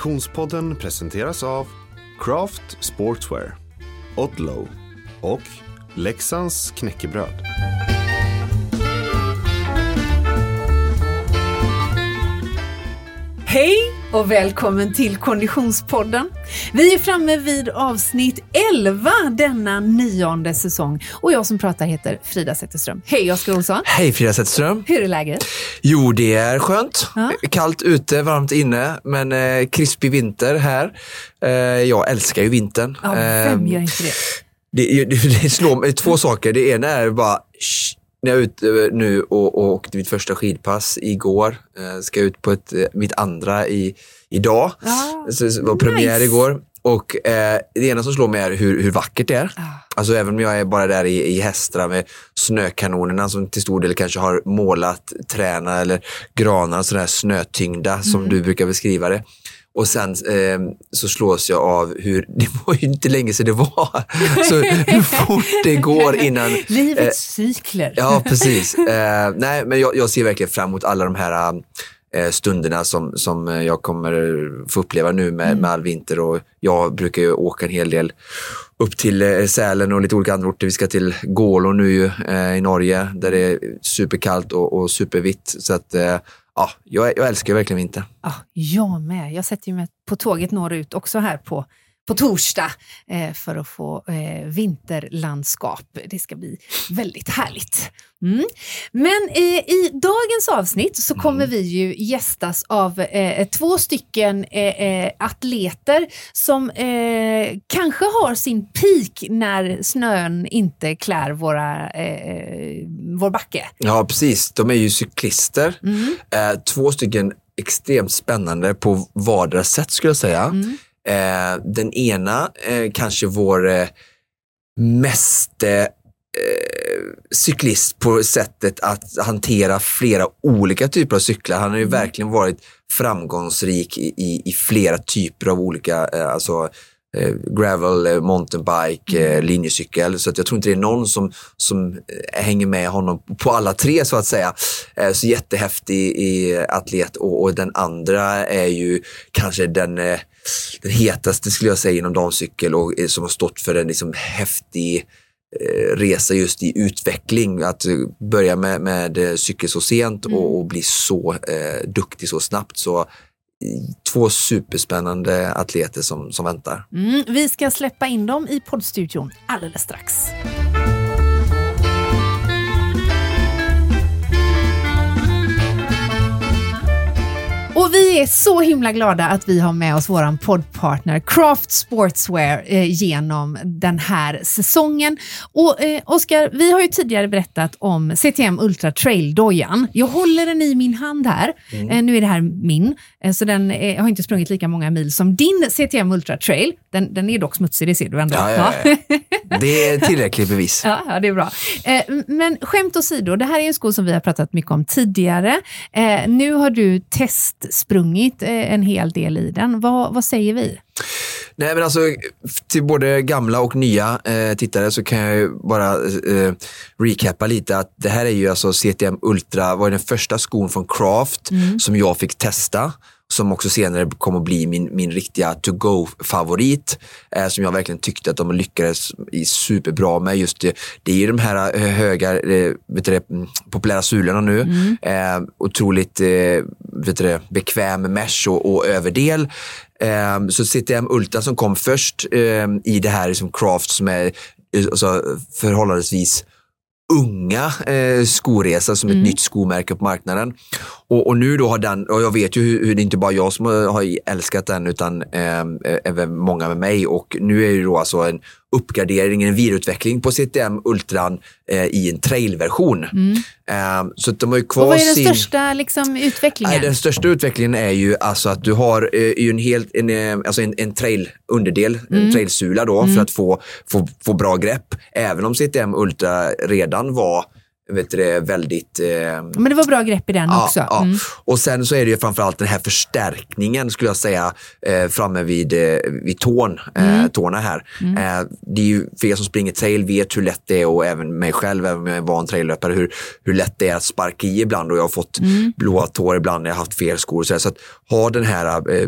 Missionspodden presenteras av Craft Sportswear, Odlow och Leksands knäckebröd. Hej och välkommen till Konditionspodden. Vi är framme vid avsnitt 11 denna nionde säsong och jag som pratar heter Frida Zetterström. Hej Oskar Olsson! Hej Frida Zetterström! Hur är läget? Jo, det är skönt. Ja. Kallt ute, varmt inne, men eh, krispig vinter här. Eh, jag älskar ju vintern. Ja, vem Eh, gör inte det? det, det, det slår mig två saker. Det ena är bara när jag är ute eh, nu och, och åkte mitt första skidpass igår. Eh, ska ut på ett, eh, mitt andra i, idag. Ja, Så det var premiär nice. igår. Och eh, det ena som slår mig är hur, hur vackert det är. Ah. Alltså även om jag är bara där i, i Hästra med snökanonerna som till stor del kanske har målat träna eller granar, sådär snötyngda som Mm. du brukar beskriva det. Och sen eh, så slås jag av hur, det var ju inte länge sedan det var, så hur fort det går innan Livets cykler. Ja, precis. Eh, nej, men jag, jag ser verkligen fram emot alla de här eh, stunderna som, som eh, jag kommer få uppleva nu med, med all vinter. Och jag brukar ju åka en hel del upp till eh, Sälen och lite olika andra orter. Vi ska till Gålå nu eh, i Norge där det är superkallt och, och supervitt. Så att, eh, ja, jag, jag älskar verkligen vinter. Ja, jag med. Jag sätter mig på tåget norrut också här på, på torsdag eh, för att få eh, vinterlandskap. Det ska bli väldigt härligt. Mm. Men eh, i dagens avsnitt så kommer vi ju gästas av två stycken atleter som kanske har sin peak när snön inte klär våra, vår backe. Ja, precis. De är ju cyklister. Eh, två stycken extremt spännande på vardera sätt skulle jag säga. Eh, den ena eh, kanske vår eh, mest eh, cyklist på sättet att hantera flera olika typer av cyklar. Han har ju verkligen varit framgångsrik i, i, i flera typer av olika, eh, alltså eh, gravel, eh, mountainbike, eh, linjecykel. Så att jag tror inte det är någon som, som eh, hänger med honom på alla tre så att säga. Eh, så jättehäftig i atlet och, och den andra är ju kanske den, eh, den hetaste skulle jag säga inom damcykel och eh, som har stått för en liksom häftig eh, resa just i utveckling. Att eh, börja med, med cykel så sent och, och bli så eh, duktig så snabbt. Så två superspännande atleter som, som väntar. Mm, vi ska släppa in dem i poddstudion alldeles strax. Och vi är så himla glada att vi har med oss våran poddpartner Craft Sportswear eh, genom den här säsongen. Och eh, Oskar, vi har ju tidigare berättat om CTM Ultra Trail dojan. Jag håller den i min hand här. Eh, nu är det här min, eh, så den eh, har inte sprungit lika många mil som din CTM Ultra Trail. Den, den är dock smutsig, det ser du ändå. Ja, ja, ja. Det är tillräckligt bevis. Ja, det är bra. Eh, men skämt åsido, det här är en sko som vi har pratat mycket om tidigare. Nu har du testsprungit eh, en hel del i den. Vad, vad säger vi? Nej men alltså till både gamla och nya eh, tittare så kan jag ju bara eh, recappa lite att det här är ju alltså CTM Ultra, var den första skon från Craft som jag fick testa. Som också senare kom att bli min, min riktiga to-go-favorit. Eh, som jag verkligen tyckte att de lyckades i superbra med. Just det, det är ju de här eh, höga, eh, vet det, mm, populära sulorna nu. Eh, otroligt eh, vet det, bekväm mesh och, och överdel. Eh, så CTM Ultra som kom först eh, i det här liksom Craft som är alltså, förhållandevis unga eh, skoresa som ett nytt skomärke på marknaden. Och, och nu då har den, och jag vet ju hur, hur det är inte bara jag som har, har älskat den utan eh, även många med mig och nu är det då alltså en uppgradering, en vidareutveckling på CTM Ultran eh, i en trailversion. Eh, så de har ju kvar Och vad är den sin... största liksom, utvecklingen? Nej, den största utvecklingen är ju alltså att du har eh, en, helt, en, eh, alltså en, en trail underdel, en trailsula då för att få, få, få bra grepp. Även om CTM Ultra redan var vet du, väldigt... Eh, Men det var bra grepp i den Ja, också. ja. Mm. Och sen så är det ju framförallt den här förstärkningen skulle jag säga eh, framme vid, eh, vid tån, eh, Mm. tårna här. Eh, det är ju för er som springer trail vet hur lätt det är och även mig själv, även om jag är en van traillöpare, hur, hur lätt det är att sparka i ibland och jag har fått Mm. blåa tår ibland när jag haft fel skor. och Så, så att ha den här eh,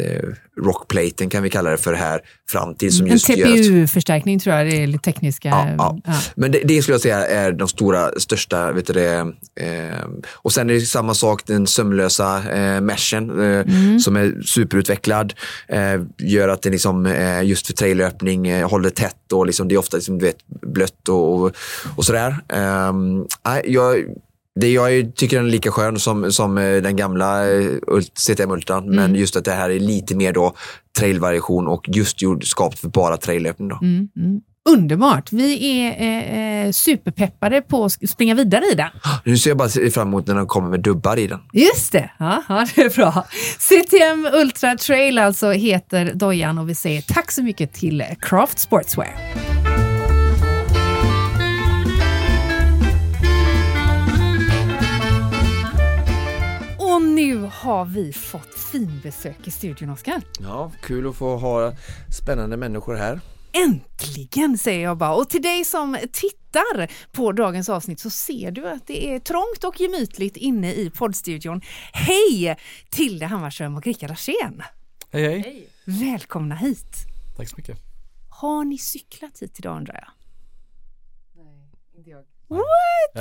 eh, rockplaten kan vi kalla det för här fram till som En just gör att TPU-förstärkning tror jag det är lite tekniska. Ja, ja. ja. Men det, det skulle jag säga är de stora, största, vet du det, eh, och sen är det samma sak den sömlösa eh, meshen eh, Mm. som är superutvecklad. Eh, gör att det liksom, eh, just för trailöpning eh, håller tätt och liksom, det är ofta liksom, du vet, blött och, och, och sådär. Eh, jag, det jag tycker den är lika skön som, som eh, den gamla eh, CTM Ultran, Mm. men just att det här är lite mer då trailvariation och just gjord, skapat för bara traillöpning. Då. Mm, mm. Underbart! Vi är eh, eh, superpeppade på att springa vidare i den. Nu ser jag bara fram emot när de kommer med dubbar i den. Just det, ja, ja, det är bra. CTM Ultra Trail alltså heter dojan och vi säger tack så mycket till Craft Sportswear. Nu har vi fått finbesök i studion, Oskar. Ja, kul att få ha spännande människor här. Äntligen säger jag bara. Och till dig som tittar på dagens avsnitt så ser du att det är trångt och gemytligt inne i poddstudion. Hej Tilde Hammarström och Rickard Arsén. Hej hej. Välkomna hit. Tack så mycket. Har ni cyklat hit idag undrar jag? Jag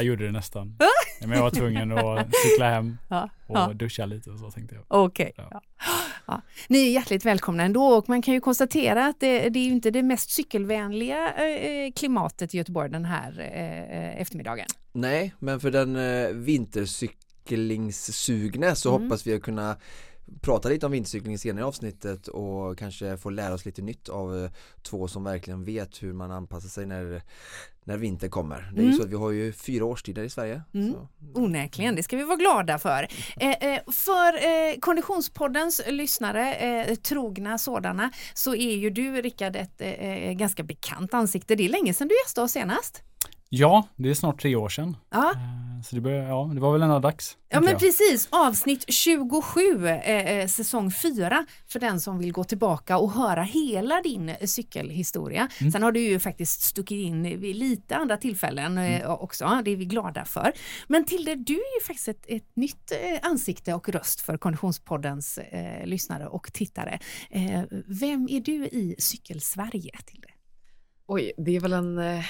gjorde det nästan. Men jag var tvungen att cykla hem Ja, och ja. duscha lite och så tänkte jag. Okej. Ja. Ja. Ja. Ni är hjärtligt välkomna ändå och man kan ju konstatera att det, det är ju inte det mest cykelvänliga eh, klimatet i Göteborg den här eh, eftermiddagen. Nej, men för den eh, vintercyklingssugne så Mm. hoppas vi att kunna prata lite om vintercykling senare i avsnittet och kanske få lära oss lite nytt av eh, två som verkligen vet hur man anpassar sig när, när vinter kommer. Det är ju Mm. så att vi har ju fyra årstider i Sverige. Mm. Så. Onekligen, det ska vi vara glada för. Eh, eh, för eh, Konditionspoddens lyssnare, eh, trogna sådana, så är ju du Rickard ett eh, eh, ganska bekant ansikte. Det är länge sedan du gästade oss senast. Ja, det är snart tre år sedan. Ja, Eh, Så det, börjar, ja, det var väl ändå dags. ja men jag. precis. Avsnitt 27, eh, eh, säsong 4, för den som vill gå tillbaka och höra hela din cykelhistoria. Mm. Sen har du ju faktiskt stuckit in vid lite andra tillfällen eh, Mm. också, det är vi glada för. Men Tilde, du är ju faktiskt ett, ett nytt ansikte och röst för Konditionspoddens eh, lyssnare och tittare. Eh, vem är du i Cykelsverige, Tilde? Oj, det är väl en eh,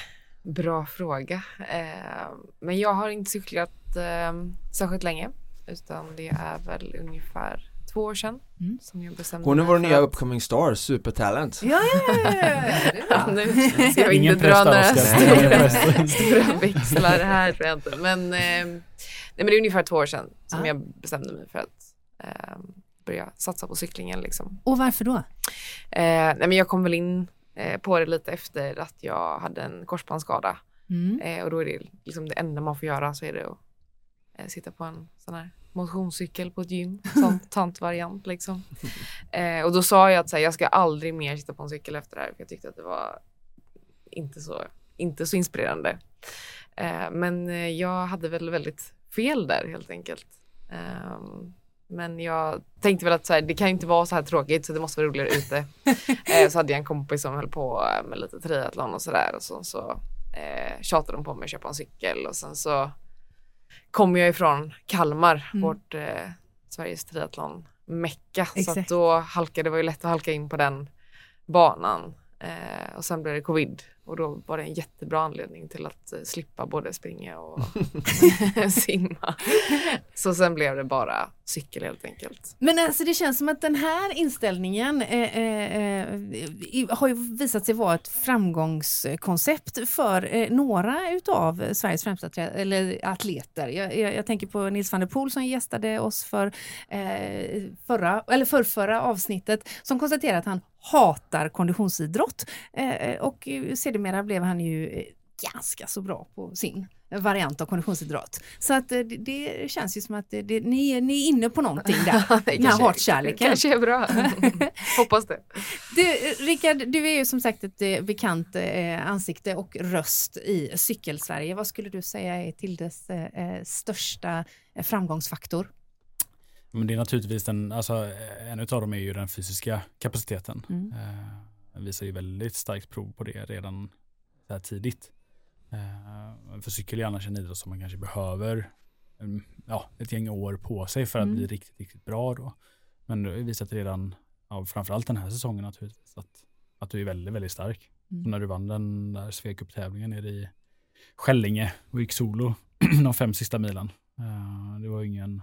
bra fråga. Eh, men jag har inte cyklat eh, särskilt länge, utan det är väl ungefär två år sedan Mm. som jag bestämde Hon är vår nya att- upcoming star, supertalent. Ja, ja, ja, ja. Nu ska jag Ingen inte dra några stora, stora växlar här tror jag inte. Men, eh, nej, men det är ungefär två år sedan som Ja. jag bestämde mig för att eh, börja satsa på cyklingen. Liksom. Och varför då? Eh, nej, men jag kom väl in på det lite efter att jag hade en korsbandsskada. Mm. Eh, och då är det liksom det enda man får göra så är det att eh, sitta på en sån här motionscykel på ett gym, tantvariant liksom. Eh, och då sa jag att så här, jag ska aldrig mer sitta på en cykel efter det här för jag tyckte att det var inte så, inte så inspirerande. Eh, men eh, jag hade väl väldigt fel där helt enkelt. Men jag tänkte väl att så här, det kan ju inte vara så här tråkigt så det måste vara roligare ute. eh, så hade jag en kompis som höll på med lite triathlon och sådär och så, så eh, tjatade de på mig att köpa en cykel och sen så kom jag ifrån Kalmar, Mm. vårt eh, Sveriges triathlon mecka så då halkade, det var ju lätt att halka in på den banan eh, och sen blev det covid och då var det en jättebra anledning till att eh, slippa både springa och simma. Så sen blev det bara cykel helt enkelt. Men alltså det känns som att den här inställningen eh, eh, eh, har ju visat sig vara ett framgångskoncept för eh, några utav Sveriges främsta eller atleter. Jag, jag, jag tänker på Nils van der Poel som gästade oss för förra, eller förrförra avsnittet som konstaterade att han hatar konditionsidrott eh, och eh, sedermera blev han ju eh, ganska så bra på sin variant av konditionsidrott. Så att det, det känns ju som att det, det, ni, är- ni är inne på någonting där. Den här hatkärleken. kanske är bra. Hoppas det. Du, Rickard, du är ju som sagt ett bekant eh, ansikte och röst i Cykelsverige. Vad skulle du säga är Tildes eh, största framgångsfaktor? Men det är naturligtvis den, alltså en utav dem är ju den fysiska kapaciteten. Mm. Eh, den visar ju väldigt starkt prov på det redan så här tidigt. Eh, för cykel är annars en idrott som man kanske behöver mm, ja, ett gäng år på sig för att Mm. bli riktigt, riktigt bra då. Men du har visat redan, ja, framförallt den här säsongen naturligtvis, att, att du är väldigt, väldigt stark. Mm. När du vann den där Svea Cup-tävlingen nere i Skällinge och gick solo de fem sista milen. Eh, det var ingen,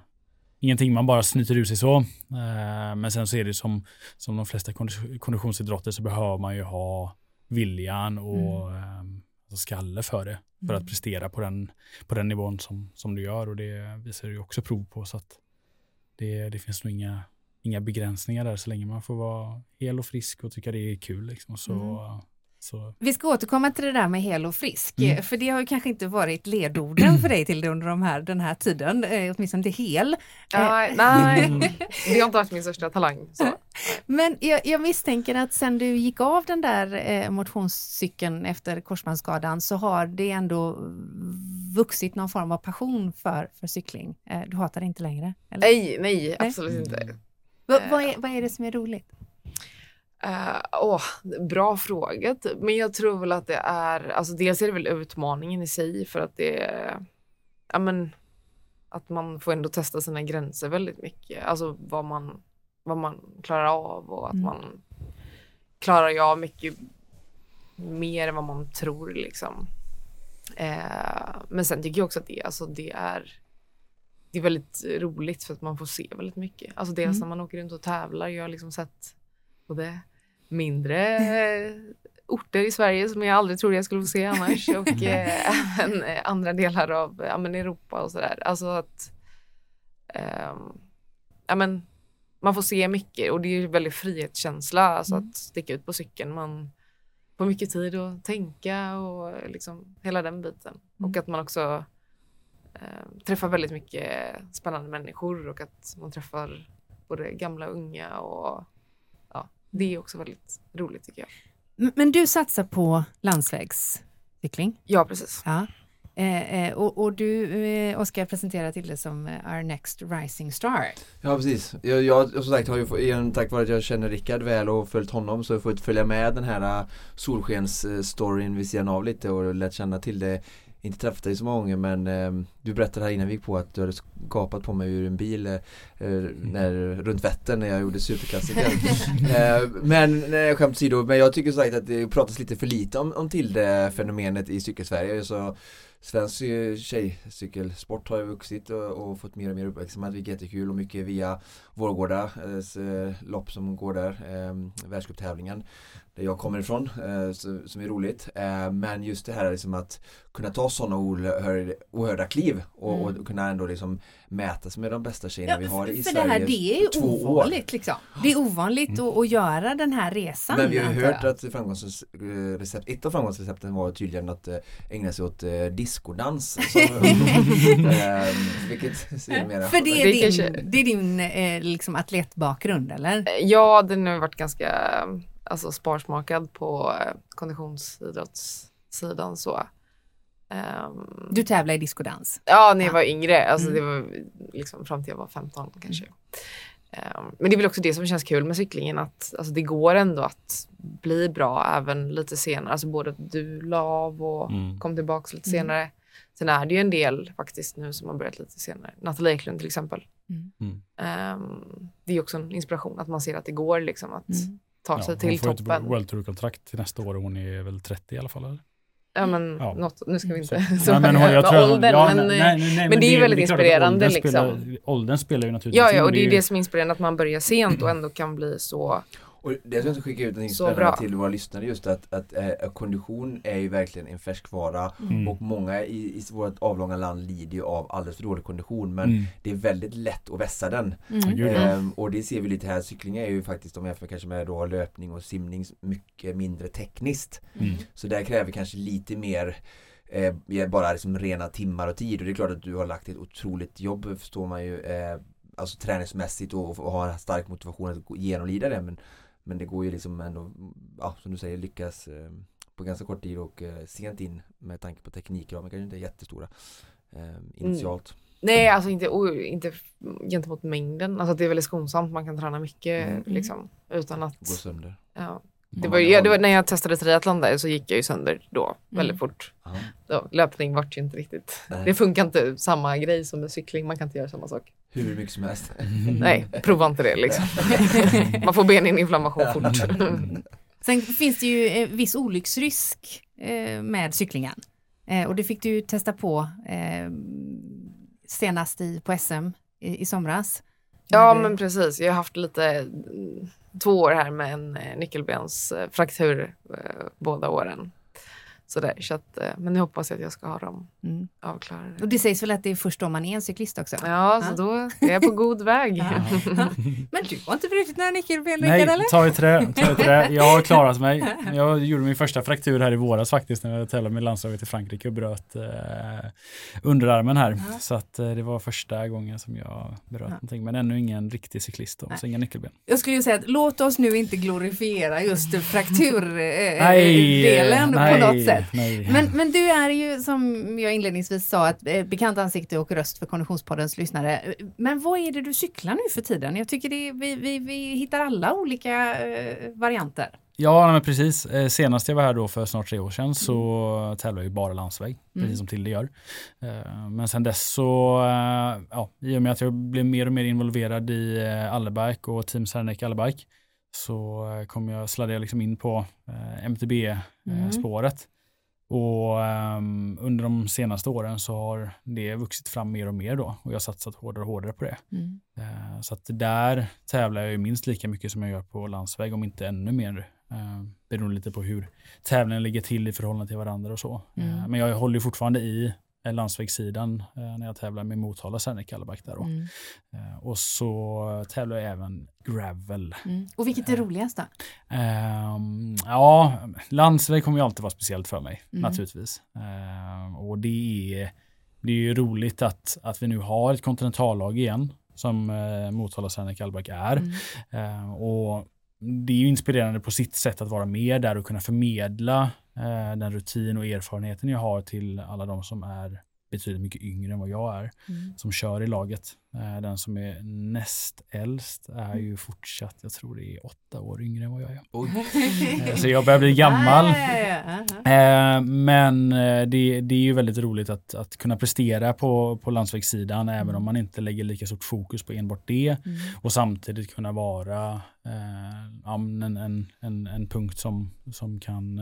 ingenting man bara snyter ur sig så. Eh, men sen så är det som, som de flesta kondi- konditionsidrotter så behöver man ju ha viljan och eh, alltså skalle för det. För att prestera på den, på den nivån som, som du gör och det visar du ju också prov på. Så att det, det finns nog inga, inga begränsningar där så länge man får vara hel och frisk och tycka det är kul. Liksom, så, Mm. Så Vi ska återkomma till det där med hel och frisk, Mm. eh, för det har ju kanske inte varit ledorden för dig till under de här, den här tiden, eh, åtminstone det hel. Nej, nej, det har inte varit min största talang. Så. Men jag, jag misstänker att sen du gick av den där eh, motionscykeln efter korsbandsskadan så har det ändå vuxit någon form av passion för, för cykling. Eh, du hatar det inte längre? Eller? Nej, nej, absolut inte. Va, vad, är, vad är det som är roligt? Eh, åh, bra fråga. Men jag tror väl att det är, alltså dels är det väl utmaningen i sig för att det är, ja men, att man får ändå testa sina gränser väldigt mycket. Alltså vad man, vad man klarar av och att Mm. man klarar ju av mycket mer än vad man tror liksom. Eh, men sen tycker jag också att det, alltså det är det är väldigt roligt för att man får se väldigt mycket. Alltså dels Mm. när man åker runt och tävlar. Jag har liksom sett både mindre eh, orter i Sverige som jag aldrig trodde jag skulle få se annars och eh, även eh, andra delar av ja, men Europa och sådär. Alltså att ehm, ja, men, man får se mycket och det är ju väldigt frihetskänsla alltså Mm. att sticka ut på cykeln. Man får mycket tid att tänka och liksom hela den biten. Mm. Och att man också eh, träffar väldigt mycket spännande människor och att man träffar både gamla och unga och det är också väldigt roligt tycker jag. Men du satsar på landsvägscykling? Ja, precis. Ja. Eh, eh, och, och du, eh, Oskar, presenterar till det som eh, Our Next Rising Star. Ja precis. Jag, jag som sagt har ju igen, tack vare att jag känner Rickard väl och följt honom så har jag fått följa med den här äh, solskens-storyn vid sidan av lite och lärt känna till det. Inte träffat dig så många gånger men eh, du berättade här innan vi gick på att du hade skapat på mig ur en bil eh, när, runt Vättern när jag gjorde superklassiker. eh, men eh, skämt åsido, men jag tycker sagt att det pratas lite för lite om, om Tilde-fenomenet i cykelsverige. Så Svensk eh, tjejcykelsport har ju vuxit och, och fått mer och mer uppmärksamhet vilket är jättekul och mycket via Vårgårdas eh, lopp som går där, eh, världscuptävlingen där jag kommer ifrån eh, så, som är roligt. Eh, men just det här liksom att kunna ta sådana ohör, ohörda kliv och, Mm. och kunna ändå liksom mäta sig med de bästa tjejerna vi har i för Sverige. det här det är ju ovanligt. Liksom. Det är ovanligt att, att göra den här resan. Men vi har hört jag. att framgångsrecept, ett av framgångsrecepten var tydligen att eh, ägna sig åt eh, diskodans. Så, eh, vilket ser För det är din, det är din eh, liksom atletbakgrund eller? Eh, Ja, den har varit ganska alltså, sparsmakad på eh, konditionsidrottssidan så. Ehm, Du tävlar i diskodans. Ja, när jag Ja. var yngre. Alltså Mm. det var liksom fram till jag var 15 kanske. Ehm, men det är väl också det som känns kul med cyklingen att alltså, det går ändå att bli bra även lite senare. Alltså både att du la av och Mm. kom tillbaks lite Mm. senare. Sen är det ju en del faktiskt nu som har börjat lite senare. Nathalie Eklund till exempel. Mm. Ehm, det är också en inspiration att man ser att det går liksom att Mm. ta sig hon till får ett toppen. World Tour-kontrakt till nästa år och hon är väl 30 i alla fall? Eller? Ja men Ja. något, nu ska vi inte Så- men jag tror- åldern, ja, men, nej, nej, nej, nej, men det är ju väldigt klart att inspirerande, åldern liksom. Spelar, åldern spelar ju naturligtvis Ja, ja, och det är ju- det som är inspirerande att man börjar sent och ändå kan bli så. Och det som jag ska skicka ut en spännande till våra lyssnare just att, att eh, kondition är ju verkligen en färskvara Mm. och många i, i vårt avlånga land lider ju av alldeles för dålig kondition men Mm. det är väldigt lätt att vässa den. Mm. Ehm, och det ser vi lite här, cykling är ju faktiskt om jag jämför kanske med då löpning och simning mycket mindre tekniskt. Mm. Så där kräver kanske lite mer eh, bara liksom rena timmar och tid och det är klart att du har lagt ett otroligt jobb förstår man ju eh, alltså träningsmässigt och, och har en stark motivation att gå- genomlida det men, men det går ju liksom ändå, ja, som du säger, lyckas eh, på ganska kort tid och eh, sent in med tanke på teknikramen kanske inte är jättestora eh, initialt. Nej, alltså inte, inte gentemot mängden. Alltså det är väldigt skonsamt. Man kan träna mycket Mm. liksom, utan att... Gå sönder. Ja. Det Mm. var, ju- ja, det var, när jag testade triathlon där så gick jag ju sönder då väldigt Mm. fort. Ja. Då, löpning vart ju inte riktigt. Nej. Det funkar inte samma grej som med cykling. Man kan inte göra samma sak. Hur mycket som helst. Nej, prova inte det liksom. Man får beninflammation fort. Sen finns det ju eh, viss olycksrisk eh, med cyklingen. Eh, och det fick du ju testa på senast i, på SM i, somras. Ja, men precis. Jag har haft lite mm, två år här med en nyckelbensfraktur båda åren. Så där, så att, eh, men nu hoppas jag att jag ska ha dem Mm. avklarade. Och det sägs väl att det är först då man är en cyklist också? Ja, så då är jag på god väg. Ja. Men du har inte brutit några nyckelben Nej, eller? ta i trä, ta i trä. Jag har klarat mig. Jag gjorde min första fraktur här i våras faktiskt när jag tävlade med landslaget i Frankrike och bröt eh, underarmen här. Ja. Så att eh, det var första gången som jag bröt någonting. Men ännu ingen riktig cyklist då, Nej. så inga nyckelben. Jag skulle ju säga att låt oss nu inte glorifiera just frakturdelen Nej, på nej, något sätt. Nej. Men, men du är ju som jag inledningsvis sa ett eh, bekant ansikte och röst för Konditionspoddens lyssnare. Men vad är det du cyklar nu för tiden? Jag tycker det är, vi, vi, vi hittar alla olika eh, varianter. Ja, men precis. Eh, Senast jag var här då för snart tre år sedan så tävlade jag bara landsväg, Mm. precis som Tilde gör. Men sen dess så, ja, i och med att jag blev mer och mer involverad i Allebike och Team Serneke Allebike så kom jag, sladdade jag liksom in på Mm. Och ehm, under de senaste åren så har det vuxit fram mer och mer då och jag har satsat hårdare och hårdare på det. Mm. Eh, Så att där tävlar jag minst lika mycket som jag gör på landsväg, om inte ännu mer. Eh, Beroende lite på hur tävlingen ligger till i förhållande till varandra och så. Eh, Mm. Men jag håller fortfarande i landsvägssidan eh, när jag tävlar med Motala Serneke Allebike där då. Mm. Eh, Och så tävlar jag även gravel. Mm. Och vilket är roligast då? Ehm, ja, landsväg kommer ju alltid vara speciellt för mig Mm. naturligtvis. Ehm, och det är, det är ju roligt att, att vi nu har ett kontinentallag igen som eh, Motala Serneke Allebike är. Mm. Ehm, och det är ju inspirerande på sitt sätt att vara med där och kunna förmedla eh, den rutin och erfarenheten jag har till alla de som är betydligt mycket yngre än vad jag är Mm. som kör i laget. Eh, Den som är näst äldst är ju fortsatt, jag tror det är åtta år yngre än vad jag är. Oj. Eh, Så jag börjar bli gammal. Eh, Men eh, det, det är ju väldigt roligt att, att kunna prestera på, på landsvägssidan även om man inte lägger lika stort fokus på enbart det Mm. och samtidigt kunna vara eh, en, en, en, en punkt som, som kan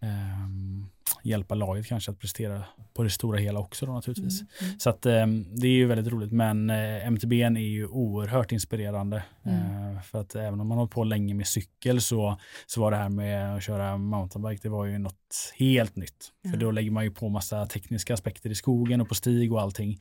eh, ehm, hjälpa laget kanske att prestera på det stora hela också då naturligtvis. Mm. Så att eh, det är ju väldigt roligt men eh, MTBn är ju oerhört inspirerande. Mm. Eh, för att även om man har hållit på länge med cykel så, så var det här med att köra mountainbike det var ju något helt nytt. För då lägger man ju på massa tekniska aspekter i skogen och på stig och allting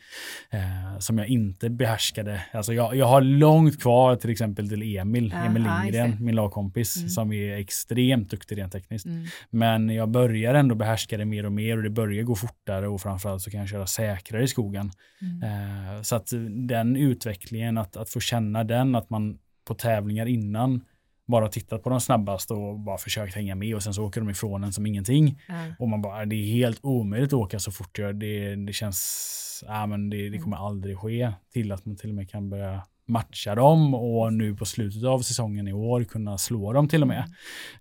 eh, som jag inte behärskade. Alltså jag, jag har långt kvar till exempel till Emil, Emil Lindgren, min lagkompis Mm. som är extremt duktig rent tekniskt. Mm. Men jag börjar ändå behärska det mer och mer och det börjar gå fortare och framförallt så kan jag köra säkrare i skogen. Mm. Eh, så att den utvecklingen, att, att få känna den, att man på tävlingar innan bara tittat på de snabbaste och bara försökt hänga med och sen så åker de ifrån en som ingenting. Ja. Och man bara, det är helt omöjligt att åka så fort jag, det, det känns, ja men det, det kommer aldrig ske. Till att man till och med kan börja matcha dem och nu på slutet av säsongen i år kunna slå dem till och med.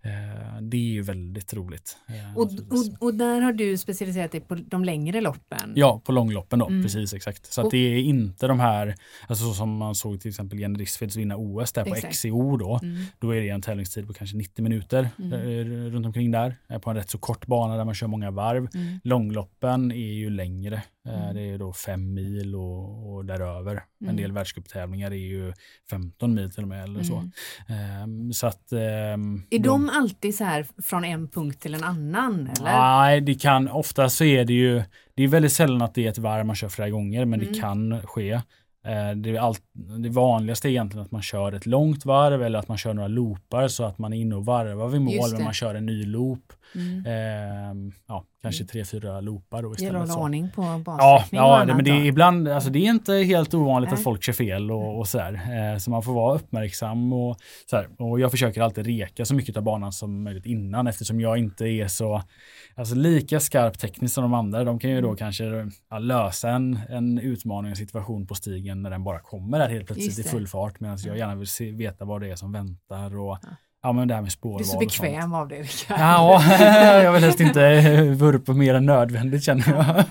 Eh, det är ju väldigt roligt. eh, Och, och, och där har du specialiserat dig på de längre loppen? Ja, på långloppen då, Mm. precis exakt. Så att det är inte de här, alltså så som man såg till exempel Jenny Rissfeldt vinna OS där på Exakt. XCO då. Mm. Då är det en tävlingstid på kanske 90 minuter Mm. eh, runt omkring där. På en rätt så kort bana där man kör många varv. Mm. Långloppen är ju längre. Eh, Mm. Det är då fem mil och, och däröver. Mm. En del världscuptävlingar är ju 15 mil till och med eller så. Mm. Ehm, så att, ehm, Är då- de alltid så här från en punkt till en annan? Eller? Nej, det kan, ofta så är det ju, det är väldigt sällan att det är ett varv man kör flera gånger, men Mm. det kan ske. Eh, Det, är allt, det vanligaste är egentligen att man kör ett långt varv eller att man kör några loopar så att man är inne och varvar vid mål, men man kör en ny loop Mm. Eh, ja, kanske tre, fyra loopar då Gäller istället. att hålla ordning på Ja, ja det, men det är ibland, alltså det är inte helt ovanligt Nej. att folk kör fel och, och sådär. Eh, så man får vara uppmärksam och sådär. Och jag försöker alltid reka så mycket av banan som möjligt innan eftersom jag inte är så, alltså lika skarp tekniskt som de andra. De kan ju Mm. då kanske ja, lösa en, en utmaning, en situation på stigen när den bara kommer där helt plötsligt i det. full fart medan jag gärna vill se, veta vad det är som väntar och ja, men det här med spårval Du är så bekväm av det Rickard. Ja, jag vill helst inte vurpa mer än nödvändigt känner jag.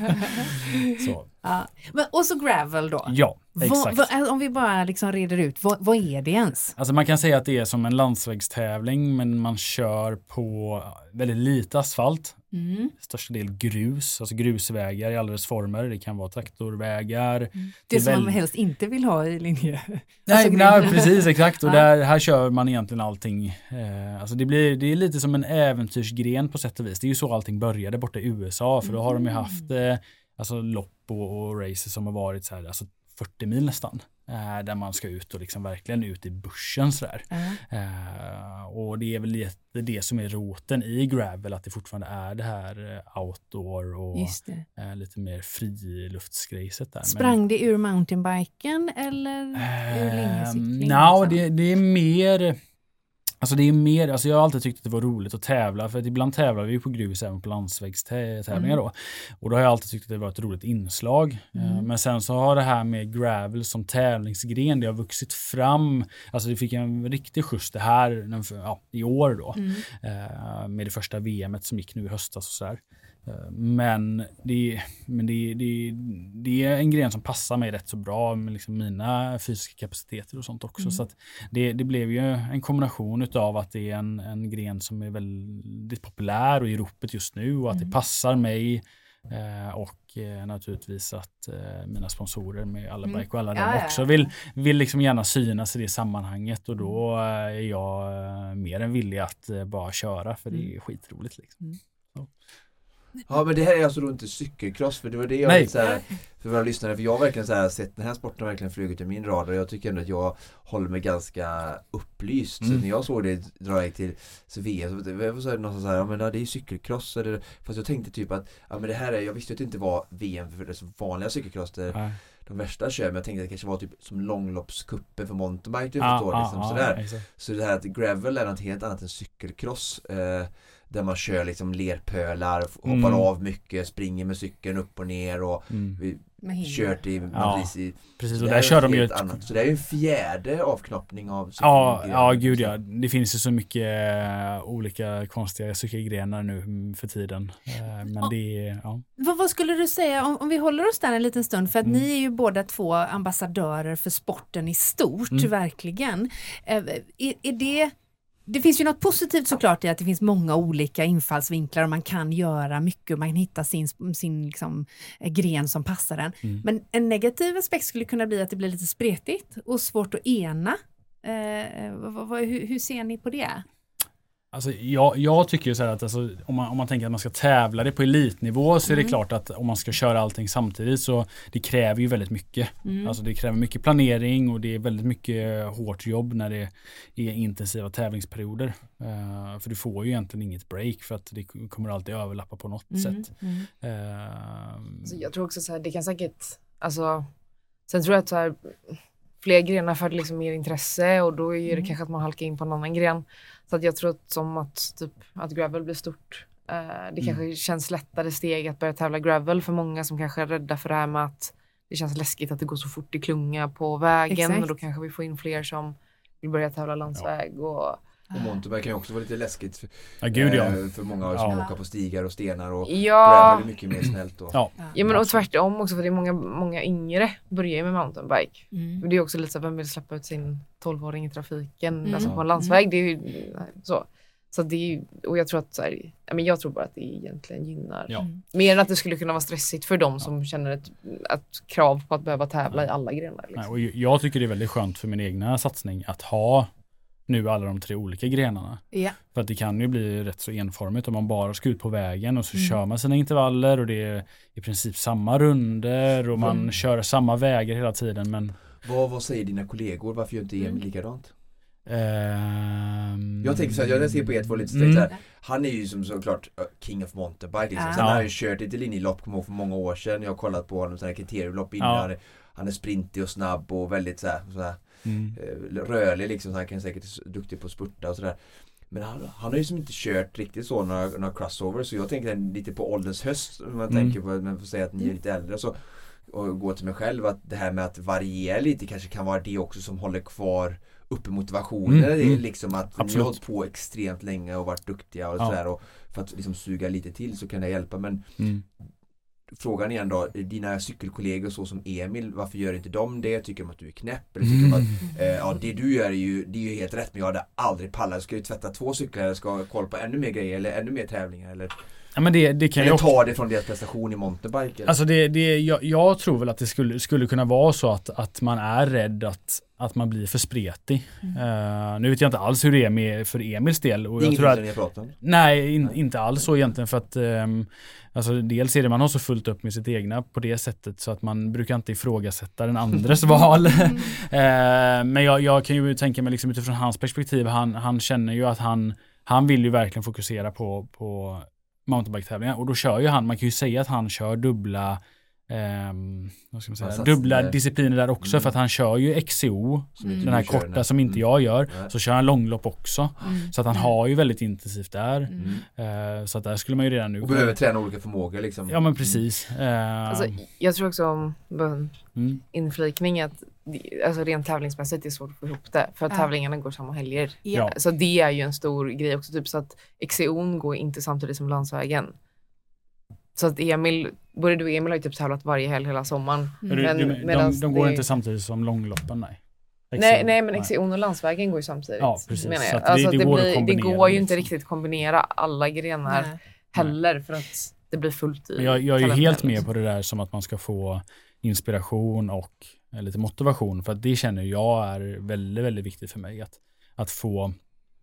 Så, Ja. Men, och så gravel då. ja, exakt. vad- om vi bara liksom reder ut, vad, vad är det ens? Alltså man kan säga att det är som en landsvägstävling men man kör på väldigt lite asfalt. Mm. Största del grus, alltså grusvägar i alla dess former. Det kan vara traktorvägar. Det, Det är som man väl- helst inte vill ha i linje. Nej, Alltså, nej precis exakt och där, här kör man egentligen allting. Eh, alltså det, blir, det är lite som en äventyrsgren på sätt och vis. Det är ju så allting började borta i USA för då har de ju haft eh, alltså lopp och, och races som har varit så här, alltså 40 mil nästan. Eh, där man ska ut och liksom verkligen ut i bussen sådär. Ja. Eh, och det är väl lite det som är roten i gravel, att det fortfarande är det här eh, outdoor och det. eh, lite mer friluftsgrejset där. Men- Sprang det ur mountainbiken eller ur Ehm, linjecykeln? nja, liksom? det, det är mer Alltså det är mer, alltså jag har alltid tyckt att det var roligt att tävla för att ibland tävlar vi på grus även på landsvägstävlingar Mm. då. Och då har jag alltid tyckt att det var ett roligt inslag. Eh, Mm. Men sen så har det här med gravel som tävlingsgren, det har vuxit fram. Alltså det fick en riktig skjuts det här ja, i år då. Mm. Eh, med det första VMet som gick nu i höstas och sådär. Eh, Men, det, men det, det, det är en gren som passar mig rätt så bra med liksom mina fysiska kapaciteter och sånt också. Mm. Så det, det blev ju en kombination utav att det är en, en gren som är väldigt populär och i ropet just nu och att Mm. det passar mig eh, och eh, naturligtvis att eh, mina sponsorer med alla Mm. bike och alla de ja, också vill, vill liksom gärna synas i det sammanhanget och då eh, är jag mer än villig att bara köra för det Mm. är skitroligt. Liksom. Ja men det här är alltså då inte cykelcross för det var det jag Nej. så här, för våra lyssnare, för jag har verkligen så här sett den här sporten verkligen flugit i min radar och jag tycker ändå att jag håller mig ganska upplyst. Så Mm. när jag såg det dra iväg till Sevilla så det var så här, någon så här, ja men det är cykelcross eller, fast jag tänkte typ att, ja men det här är, jag visste ju att det inte var VM för det är så vanliga cykelcross där Ja. de värsta kör men jag tänkte att det kanske var typ som långloppskuppen för mountainbike du Ja, förstår ja, liksom ja, sådär. exakt. Så det här att gravel är något helt annat än cykelcross. Eh, där man kör liksom lerpölar, hoppar Mm. av mycket, springer med cykeln upp och ner och Mm. kört i, Ja, precis i Precis, det och där är kör de ju ett annat. Så det är ju en fjärde avknoppning av Ja, ja, gud ja. Det finns ju så mycket eh, olika konstiga cykelgrenar nu mm, för tiden. Eh, men det är, ja. Vad, vad skulle du säga om, om vi håller oss där en liten stund för att Mm. ni är ju båda två ambassadörer för sporten i stort, Mm. verkligen. Eh, är, är det, det finns ju något positivt såklart i att det finns många olika infallsvinklar och man kan göra mycket och man kan hitta sin, sin liksom, eh, gren som passar en. Mm. Men en negativ aspekt skulle kunna bli att det blir lite spretigt och svårt att ena. Eh, vad, vad, hur, hur ser ni på det? Alltså, jag, jag tycker ju så här att alltså, om, man, om man tänker att man ska tävla det på elitnivå så är det Mm. klart att om man ska köra allting samtidigt så det kräver ju väldigt mycket. Mm. Alltså det kräver mycket planering och det är väldigt mycket hårt jobb när det är intensiva tävlingsperioder. Eh, för du får ju egentligen inget break för att det kommer alltid överlappa på något Mm, sätt. mm. Eh, Så jag tror också så här, det kan säkert, alltså, sen tror jag att så här, fler grenar får liksom mer intresse och då är det Mm. kanske att man halkar in på en annan gren. Så att jag tror att som att, typ, att gravel blir stort. Eh, det Mm. kanske känns lättare steg att börja tävla gravel för många som kanske är rädda för det här med att det känns läskigt att det går så fort i klunga på vägen Exakt. och då kanske vi får in fler som vill börja tävla landsväg och Och mountainbike kan ju också vara lite läskigt för, ja, gud ja. eh, för många som Ja. åker på stigar och stenar och ja, gravel är mycket mer snällt. Och, Ja. ja men och tvärtom också för det är många, många yngre börjar ju med mountainbike. Mm. Det är också lite så vem vill släppa ut sin 12-åring i trafiken, Mm. alltså på en landsväg. Det är ju så. Så det är ju, och jag tror att så här, ja, men jag tror bara att det egentligen gynnar. Ja. Mm. Mer än att det skulle kunna vara stressigt för dem som känner ett, ett krav på att behöva tävla i alla grenar. Nej, Liksom. och jag tycker det är väldigt skönt för min egna satsning att ha nu alla de tre olika grenarna. Ja. För att det kan ju bli rätt så enformigt om man bara ska ut på vägen och så Mm. kör man sina intervaller och det är i princip samma runder och man Mm. kör samma vägar hela tiden men vad, vad säger dina kollegor? Varför gör inte Emil Mm. likadant? Ehm, Jag tänker så här, jag ser på E2 lite Mm. så här, Han är ju som såklart uh, king of mountainbike liksom. Ja. Sen har han Ja. ju kört lite linjelopp, kommer ihåg för många år sedan. Jag har kollat på honom, sådana här kriteriumlopp innan. Han är sprintig och snabb och väldigt så här, så här Mm. eh, rörlig liksom. Så han kan säkert vara duktig på att spurta och sådär. Men han, han har ju som inte kört riktigt så några, några crossovers. Så jag tänker lite på ålderns höst. Om man Mm. tänker på, men får säga att ni är lite äldre. Så, och gå till mig själv att det här med att variera lite kanske kan vara det också som håller kvar uppe motivationen. Mm, mm. liksom att ni Absolut. har hållit på extremt länge och varit duktiga och Ja. sådär. Och för att liksom suga lite till så kan det hjälpa. Men Mm. Frågan igen då, dina cykelkollegor så som Emil, varför gör inte de det? Tycker de att du är knäpp? Eller tycker de att Eh, ja det du gör är ju, det är ju helt rätt men jag hade aldrig pallat. Jag ska ju tvätta två cyklar eller ska ha koll på ännu mer grejer eller ännu mer tävlingar eller, Ja, men det, det kan eller ta det från deras prestation i mountainbike. eller? Alltså det, det, jag, jag tror väl att det skulle, skulle kunna vara så att, att man är rädd att, att man blir för spretig. Eh, nu vet jag inte alls hur det är med, för Emils del. Och jag inget tror att, ni om. nej, in, Nej. inte alls så egentligen för att ehm, alltså dels är det man har så fullt upp med sitt egna på det sättet så att man brukar inte ifrågasätta den andres val. Eh, men jag, jag kan ju tänka mig liksom utifrån hans perspektiv, han, han känner ju att han, han vill ju verkligen fokusera på, på mountainbike-tävlingar och då kör ju han, man kan ju säga att han kör dubbla vad ska man säga, Han satsar dubbla där. discipliner där också Mm. för att han kör ju XCO, inte den här korta som inte Mm. jag gör, Nej. så kör han långlopp också. Mm. Så att han har ju väldigt intensivt där. Mm. Eh, så att där skulle man ju redan nu Och behöver träna olika förmågor liksom. Ja men precis. Eh, Alltså, jag tror också om mm, inflikning att det- alltså rent tävlingsmässigt är det svårt att få ihop det för att Ja. tävlingarna går samma helger. Ja. Så det är ju en stor grej också, typ så att XCO'n går inte samtidigt som landsvägen. Så att Emil, både du och Emil har ju typ tävlat varje helg hela sommaren. men du, Men du, de, de går det- inte samtidigt som långloppen nej. Nej, XCO, nej men XCO'n och landsvägen går ju samtidigt. Ja, precis. Menar Så jag. att det- Alltså, det det, går att blir, det går ju inte liksom. riktigt kombinera alla grenar Nej. heller för att det blir fullt i Men jag, jag är ju helt med liksom. på det där som att man ska få inspiration och eh, lite motivation för att det känner jag är väldigt, väldigt viktigt för mig att, att få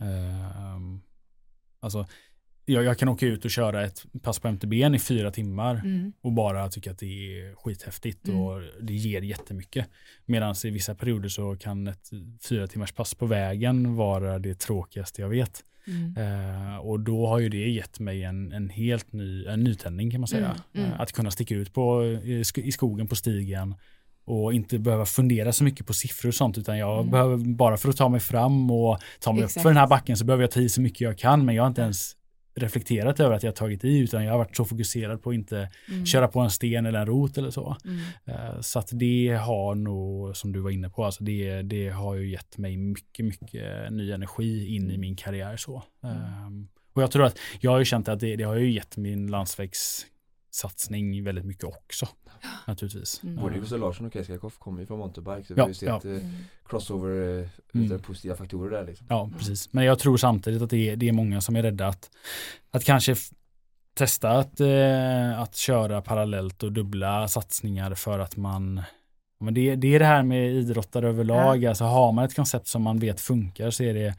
ehm, alltså jag, jag kan åka ut och köra ett pass på MTBn i fyra timmar Mm. och bara tycka att det är skithäftigt Mm. och det ger jättemycket. Medan i vissa perioder så kan ett fyra timmars pass på vägen vara det tråkigaste jag vet. Mm. Eh, och då har ju det gett mig en, en helt ny en nytändning kan man säga. Mm, mm. Eh, att kunna sticka ut på, i, i skogen på stigen och inte behöva fundera så mycket på siffror och sånt utan jag Mm. behöver bara för att ta mig fram och ta mig upp Exakt. för den här backen så behöver jag ta i så mycket jag kan men jag har inte ens reflekterat över att jag tagit i utan jag har varit så fokuserad på att inte Mm. köra på en sten eller en rot eller så. Mm. Eh, Så att det har nog, som du var inne på, alltså det, det har ju gett mig mycket, mycket ny energi in i min karriär. så. Ehm, Och jag tror att, jag har ju känt att det, det har ju gett min landsvägssatsning väldigt mycket också. Naturligtvis. Mm. Både Gustav Larsson och Keskakoff kommer ju från mountainbike så vi Ja, har ju sett ja. eh, Mm. crossover, eh, Mm. mm. positiva faktorer där liksom. Ja, precis. Men jag tror samtidigt att det är, det är många som är rädda att, att kanske testa att, eh, att köra parallellt och dubbla satsningar för att man men det, det är det här med idrottare överlag, alltså har man ett koncept som man vet funkar så är det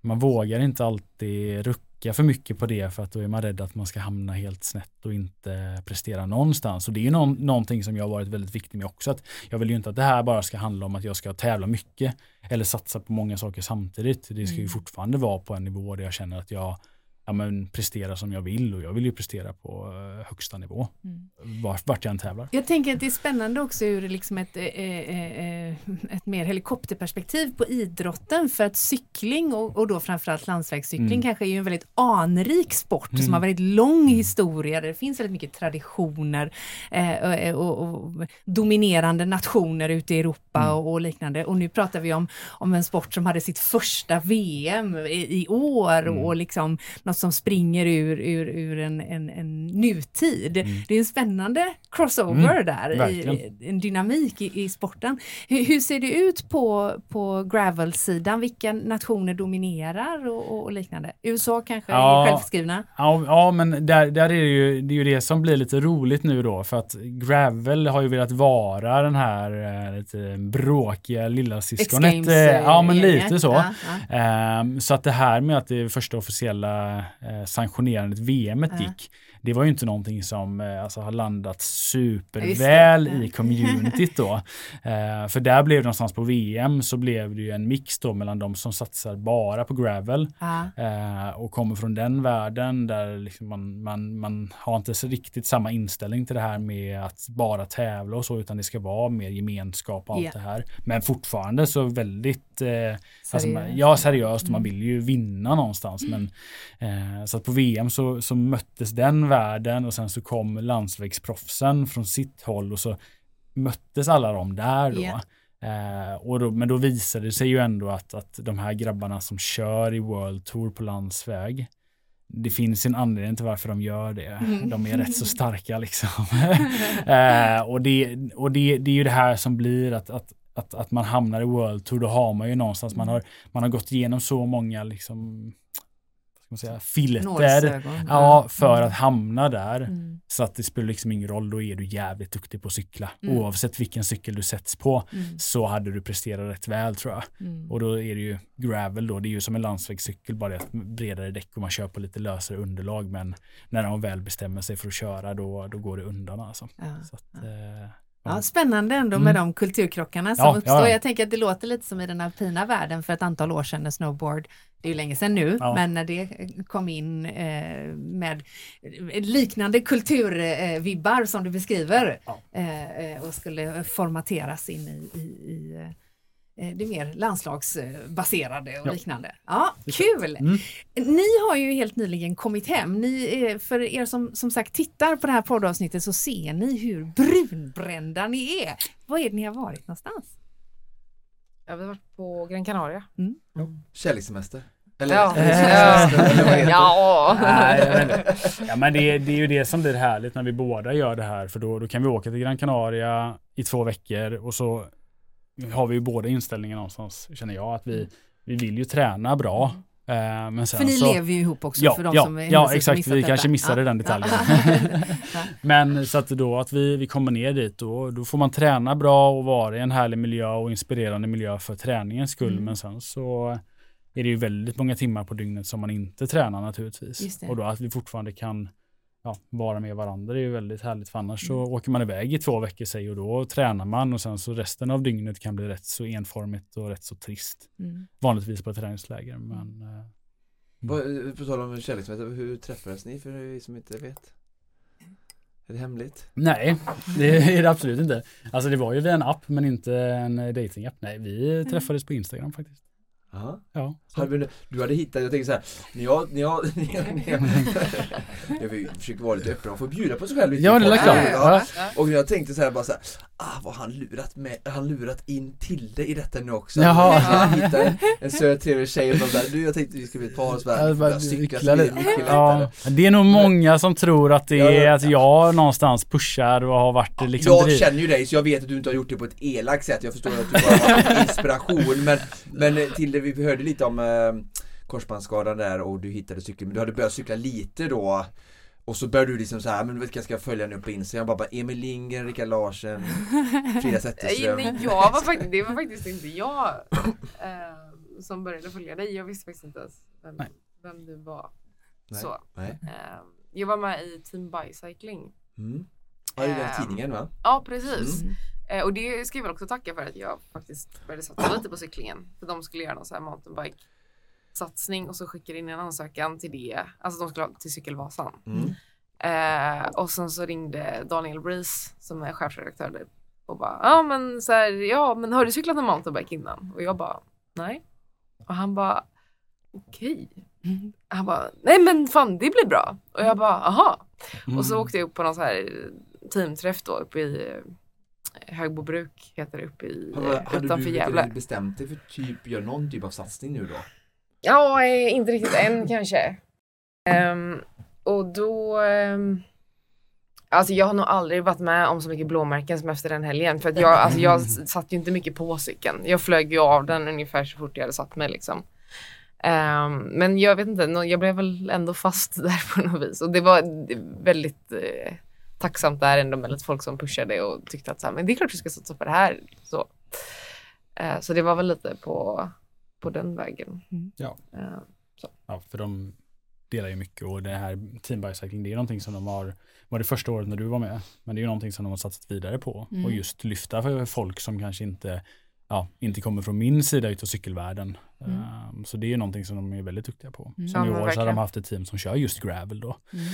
man vågar inte alltid rucka för mycket på det för att då är man rädd att man ska hamna helt snett och inte prestera någonstans. Och det är ju någon, någonting som jag har varit väldigt viktig med också. Att jag vill ju inte att det här bara ska handla om att jag ska tävla mycket eller satsa på många saker samtidigt. Det ska ju Mm. fortfarande vara på en nivå där jag känner att jag ja, men, presterar som jag vill och jag vill ju prestera på eh, högsta nivå Mm. vart, vart jag än tävlar. Jag tänker att det är spännande också ur liksom ett, eh, eh, ett mer helikopterperspektiv på idrotten för att cykling och, och då framförallt landsvägscykling Mm. kanske är en väldigt anrik sport Mm. som har väldigt lång historia där det finns väldigt mycket traditioner och, och, och dominerande nationer ute i Europa Mm. och, liknande. Och nu pratar vi om, om en sport som hade sitt första VM i, i år Mm. och liksom något som springer ur, ur, ur en, en, en nutid. Mm. Det är en spännande crossover Mm, där, i, en dynamik i, i sporten. Hur, hur ser det ut på, på gravel-sidan? Vilka nationer dominerar och, och, liknande? USA kanske Ja. är självskrivna? Ja, ja men där, där är det, ju, det är ju det som blir lite roligt nu då för att Gravel har ju velat vara den här eh, lite bråkiga lilla syskonet. Eh, Ja men gänget. lite så. Ja, ja. Ehm, så att det här med att det första officiella eh, sanktionerandet VMet Ja. gick, det var ju inte någonting som eh, alltså, har landat superväl i communityt då. Eh, för där blev det någonstans på VM så blev det ju en mix då mellan de som satsar bara på gravel Ja. eh, och kommer från den världen där liksom man, man, man har inte så riktigt samma inställning till det här med att bara tävla och så utan det ska vara mer gemenskap och allt Ja. det här. Men fortfarande så väldigt eh, Alltså, Seriöst. ja, seriöst man Mm. vill ju vinna någonstans. Men, eh, så att på VM så, så möttes den världen och sen så kom landsvägsproffsen från sitt håll och så möttes alla de där då. Ja. Eh, och då men då visade det sig ju ändå att, att de här grabbarna som kör i World Tour på landsväg det finns en anledning till varför de gör det. Mm. De är rätt så starka liksom. eh, och det, och det, det är ju det här som blir att, att, att, att man hamnar i World Tour, då har man ju någonstans, man har, man har gått igenom så många liksom, man säga, filter. Ja, för att hamna där. Mm. Så att det spelar liksom ingen roll, då är du jävligt duktig på att cykla. Mm. Oavsett vilken cykel du sätts på Mm. så hade du presterat rätt väl tror jag. Mm. Och då är det ju gravel då, det är ju som en landsvägscykel bara det att bredare däck och man kör på lite lösare underlag men när de väl bestämmer sig för att köra då, då går det undan alltså. Ja. Så att, eh, Ja, spännande ändå Mm. med de kulturkrockarna som Ja, uppstår. ja. Jag tänker att det låter lite som i den alpina världen för ett antal år sedan när snowboard, det är ju länge sedan nu, Ja. men när det kom in eh, med liknande kulturvibbar som du beskriver eh, eh, och skulle formateras in i, i, i eh, det mer landslagsbaserade och Ja. liknande. Ja, kul! Mm. Ni har ju helt nyligen kommit hem. Ni, eh, för er som som sagt tittar på det här poddavsnittet så ser ni hur brunbrända ni är. Var är det ni har varit någonstans? Jag har varit på Gran Canaria. Kärlekssemester. Eller Ja. eller? Ja. Nej, ja, men det, det är ju det som blir härligt när vi båda gör det här för då, då kan vi åka till Gran Canaria i två veckor och så har vi ju båda inställningen någonstans känner jag att vi, vi vill ju träna bra. Eh, men sen För ni så, lever ju ihop också Ja, för de ja, som ja händelsevis exakt. Vi detta. kanske missade Ja. den detaljen. Ja. Men så att då att vi, vi kommer ner dit då, då får man träna bra och vara i en härlig miljö och inspirerande miljö för träningens skull. Mm. Men sen så är det ju väldigt många timmar på dygnet som man inte tränar naturligtvis. Och då att vi fortfarande kan ja, vara med varandra det är ju väldigt härligt för annars så Mm. åker man iväg i två veckor sig och då tränar man och sen så resten av dygnet kan bli rätt så enformigt och rätt så trist. Mm. Vanligtvis på ett träningsläger men eh, Vad- På tal om kärlekssemester, hur träffades ni för er som inte vet? Är det hemligt? Nej, det är det absolut inte. Alltså det var ju via en app men inte en datingapp. Nej, vi träffades på Instagram faktiskt. Ja. Hade du- hade hittat, jag tänker så här, när jag, när jag, när jag, när jag, jag försöker vara lite öppen, man får bjuda på sig själv lite. Ja, det är klart. Och jag tänkte så här bara så här, ah vad han lurat med, han lurat in Tilde i detta nu också? Jaha. Han hittar en, en söt trevlig tjej och där, du jag tänkte vi ska bli ett par och så bara, Ja, bara lite. Ja, det är nog många som tror att det Ja, är ja. att jag någonstans pushar och har varit liksom jag driv- känner ju dig så jag vet att du inte har gjort det på ett elakt sätt. Jag förstår att du bara har inspiration. Men, men eh, till det vi hörde lite om eh, korsbandsskadan där och du hittade cykeln. Men du hade börjat cykla lite då. Och så började du liksom så här, men vilka ska jag följa nu på Instagram? Jag bara, bara Emil Lindgren, Rickard Larsen, Frida Zetterström. Nej, jag var faktiskt, det var faktiskt inte jag eh, som började följa dig. Jag visste faktiskt inte ens vem, vem du var. Nej. Så. Nej. Eh, jag var med i Team Bicycling. Mm. Ja, det är den Ehm, tidningen va? Ja, precis. Mm. Eh, och det ska jag väl också tacka för att jag faktiskt började satsa lite på cyklingen. För de skulle göra någon så här mountainbike satsning och så skickade in en ansökan till det. Alltså de skulle ha till Cykelvasan. Mm. Eh, och sen så ringde Daniel Breeze som är chefredaktör där och bara ja men så här, ja men har du cyklat en mountainbike innan? Och jag bara nej. Och han bara okej. Mm. Han bara nej men fan det blir bra. Och jag bara aha. Mm. Och så åkte jag upp på någon så här teamträff då uppe i eh, Högbobruk heter det uppe i Hade, hade utanför Gävle. vet du, bestämt dig för typ, gör någon typ av satsning nu då? Ja, inte riktigt än kanske. Um, och då... Um, alltså jag har nog aldrig varit med om så mycket blåmärken som efter den helgen. För att jag, alltså jag satt ju inte mycket på cykeln. Jag flög ju av den ungefär så fort jag hade satt mig liksom. Um, men jag vet inte, jag blev väl ändå fast där på något vis. Och det var väldigt eh, tacksamt där ändå med lite folk som pushade och tyckte att så här, men det är klart du ska satsa på det här. Så, uh, så det var väl lite på, på den vägen. Mm. Ja. Eh, Ja, för de delar ju mycket och det här team bicycling det är någonting som de har, var det första året när du var med, men det är ju någonting som de har satsat vidare på Mm. och just lyfta för folk som kanske inte, ja, inte kommer från min sida utav cykelvärlden. Mm. Um, så det är ju någonting som de är väldigt duktiga på. Mm. Som Ja, i år så har de haft ett team som kör just gravel då. Mm.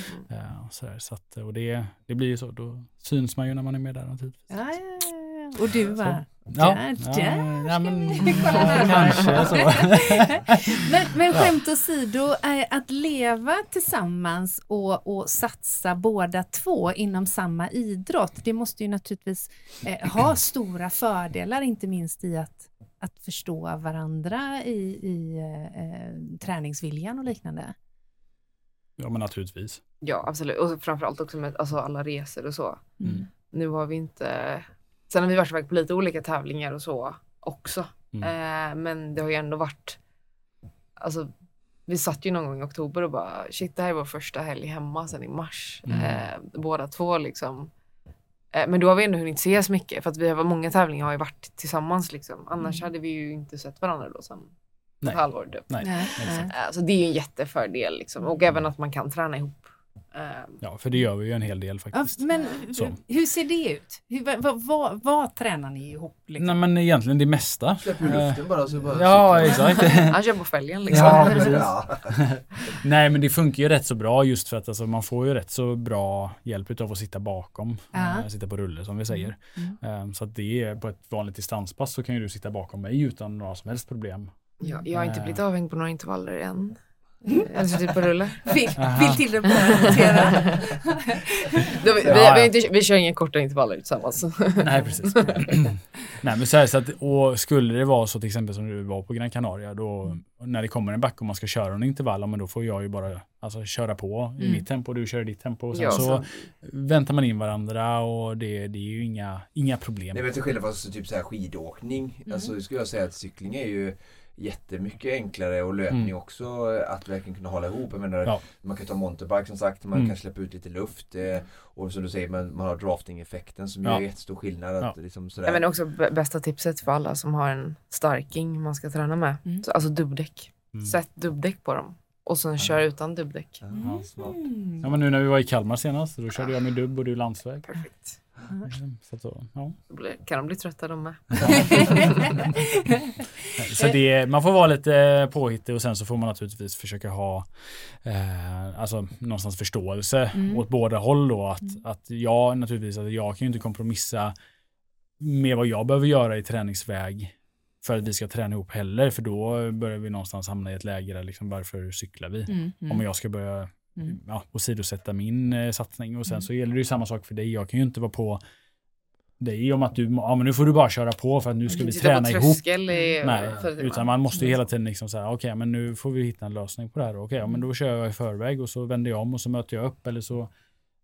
Uh, sådär, så att, och det, det blir ju så, då syns man ju när man är med där naturligtvis. Ja, ja. Och du var... Ja, Där, ja, ja, men, ja, kanske så. Men, men skämt åsido, är att leva tillsammans och, och satsa båda två inom samma idrott, det måste ju naturligtvis eh, ha stora fördelar, inte minst i att, att förstå varandra i, i eh, eh, träningsviljan och liknande. Ja men naturligtvis. Ja, absolut. Och framförallt också med alltså, alla resor och så. Mm. Nu har vi inte... Sen har vi varit iväg på lite olika tävlingar och så också. Mm. Eh, men det har ju ändå varit... Alltså, vi satt ju någon gång i oktober och bara shit, det här är vår första helg hemma sen i mars. Mm. Eh, båda två liksom. Eh, men då har vi ändå hunnit ses mycket för att vi har många tävlingar har ju varit tillsammans liksom. Annars Mm. hade vi ju inte sett varandra då sen Nej. ett halvår typ. Nej, Nej. Eh, så det är ju en jättefördel liksom. Och även att man kan träna ihop. Eh, Ja, för det gör vi ju en hel del Ja, faktiskt. men Så. hur ser det ut? Hur, vad, vad, vad, tränar ni ihop? Liksom? Nej men egentligen det mesta. Släpper luften bara så bara Ja, exakt. han kör på fälgen liksom. Ja, precis. Ja. Nej men det funkar ju rätt så bra just för att alltså, man får ju rätt så bra hjälp av att sitta bakom. Ja. eh, sitta på rulle som vi säger. Mm. Eh, Så att det är på ett vanligt distanspass så kan ju du sitta bakom mig utan några som helst problem. Ja, jag har inte Eh. blivit avhängd på några intervaller än. Alltså typ på rulle. Vill till poängtera. Då, vi, vi, Ja, vi, inte, vi kör inga korta intervaller tillsammans. Nej precis. Nej men så här, så att, och skulle det vara så till exempel som du var på Gran Canaria då när det kommer en backe och man ska köra en intervall, men då får jag ju bara alltså, köra på i Mm. mitt tempo och du kör i ditt tempo och sen Ja, så, så- väntar man in varandra och det, det är ju inga, inga problem. Nej men till skillnad från så typ så här skidåkning. Mm. Alltså skulle jag säga att cykling är ju jättemycket enklare och löpning Mm. också att verkligen kunna hålla ihop. Jag menar, Ja. Man kan ta mountainbike som sagt, man Mm. kan släppa ut lite luft. Eh, och som du säger, man, man har drafting-effekten som Ja. gör jättestor skillnad. Att, Ja. liksom sådär. Men också bästa tipset för alla som har en starking man ska träna med. Mm. Så, alltså dubbdäck. Mm. Sätt dubbdäck på dem. Och sen kör utan dubbdäck. Mm. Ja men nu när vi var i Kalmar senast, då körde jag med dubb och du landsväg. Perfekt. Så, att så, ja. Kan de bli trötta de med. så det, man får vara lite påhittig och sen så får man naturligtvis försöka ha eh, alltså, någonstans förståelse Mm. åt båda håll då. Att, Mm. att jag naturligtvis, att jag kan ju inte kompromissa med vad jag behöver göra i träningsväg för att vi ska träna ihop heller, för då börjar vi någonstans hamna i ett läge där liksom varför cyklar vi? Mm, mm, Om jag ska börja mm. ja, åsidosätta min eh, satsning och sen Mm. så gäller det ju samma sak för dig. Jag kan ju inte vara på dig om att du, ja men nu får du bara köra på för att nu ska vi träna ihop. i, Nej, för- utan man måste ju hela tiden liksom säga okej men nu får vi hitta en lösning på det här. Okej, ja, men då kör jag i förväg och så vänder jag om och så möter jag upp eller så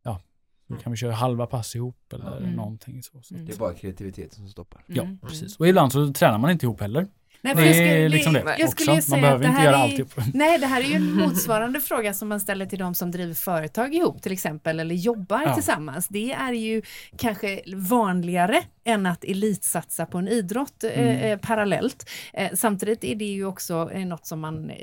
ja, då kan vi köra halva pass ihop eller Mm. någonting så. så. Mm. Det är bara kreativiteten som stoppar. Ja, Mm. precis. Och ibland så tränar man inte ihop heller. Nej, Det jag skulle- liksom det jag skulle också. Man behöver inte göra är- allt ihop. Nej, det här är ju en motsvarande fråga som man ställer till de som driver företag ihop till exempel eller jobbar Ja. tillsammans. Det är ju kanske vanligare än att elitsatsa på en idrott eh, Mm. eh, parallellt. Eh, samtidigt är det ju också eh, något som man eh,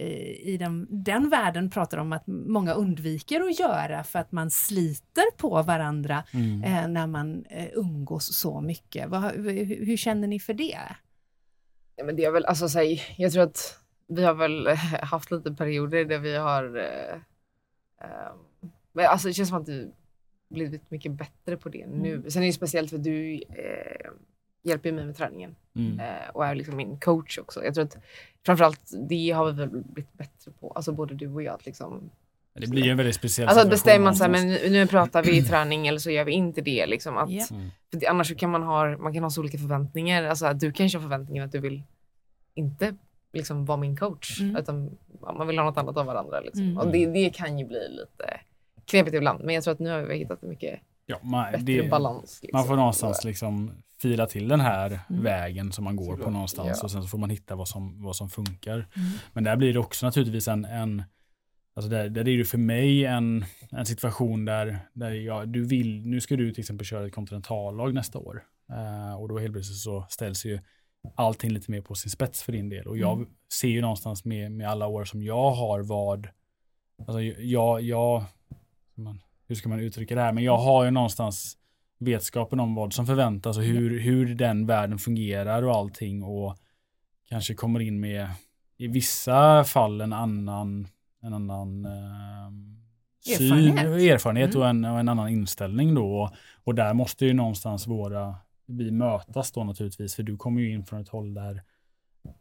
i den, den världen pratar om att många undviker att göra för att man sliter på varandra Mm. eh, när man umgås så mycket. Vad, hur, hur känner ni för det? Ja, men det är väl, alltså, så här, jag tror att vi har väl haft lite perioder där vi har... Eh, eh, men alltså, det känns som att du blivit mycket bättre på det nu. Sen är det speciellt för du eh, hjälper mig med träningen Mm. eh, och är liksom min coach också. Jag tror att framförallt det har vi väl blivit bättre på, alltså både du och jag. Att liksom, Det blir ju en väldigt speciell alltså så här, någonstans. men nu, pratar vi träning eller så gör vi inte det. Liksom, att, Ja. Mm. för annars så kan man ha, man kan ha så olika förväntningar. Alltså att du kanske har förväntningen att du vill inte liksom vara min coach. Mm. Utan man vill ha något annat av varandra. Liksom. Mm. Och det, det kan ju bli lite knepigt ibland. Men jag tror att nu har vi hittat en mycket Ja, man, bättre det, balans. Liksom. Man får någonstans liksom fila till den här Mm. vägen som man går på Såklart. någonstans Ja. och sen så får man hitta vad som, vad som funkar. Mm. Men där blir det också naturligtvis en, en alltså där, där är det för mig en, en situation där, där jag, du vill, nu ska du till exempel köra ett kontinentallag nästa år. Eh, och då helt plötsligt så ställs ju allting lite mer på sin spets för din del. Och jag Mm. ser ju någonstans med, med alla år som jag har vad alltså jag, jag man, hur ska man uttrycka det här, men jag har ju någonstans vetskapen om vad som förväntas och hur, hur den världen fungerar och allting och kanske kommer in med i vissa fall en annan, en annan eh, syn, Erfarenhet. erfarenhet Mm. och, en, och en annan inställning då. Och, och där måste ju någonstans våra, vi mötas då naturligtvis, för du kommer ju in från ett håll där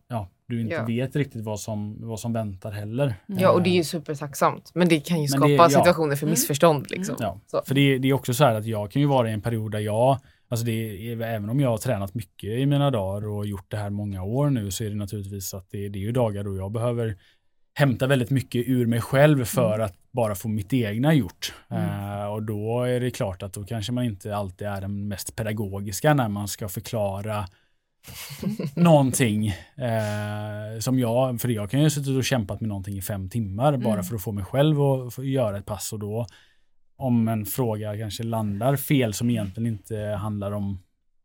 ja, du inte Ja. vet riktigt vad som, vad som väntar heller. Ja, och det är Eh, ju supertacksamt. Men det kan ju Men skapa det- ja. situationer för Mm. missförstånd. Liksom. Ja, Så. för det, det är också så här att jag kan ju vara i en period där jag, alltså det är, även om jag har tränat mycket i mina dagar och gjort det här många år nu så är det naturligtvis att det, det är ju dagar då jag behöver hämta väldigt mycket ur mig själv för att bara få mitt egna gjort. Eh, och då är det klart att då kanske man inte alltid är den mest pedagogiska när man ska förklara någonting eh, som jag, för jag kan ju ha suttit och kämpat med någonting i fem timmar bara Mm. för att få mig själv att göra ett pass och då om en fråga kanske landar fel som egentligen inte handlar om,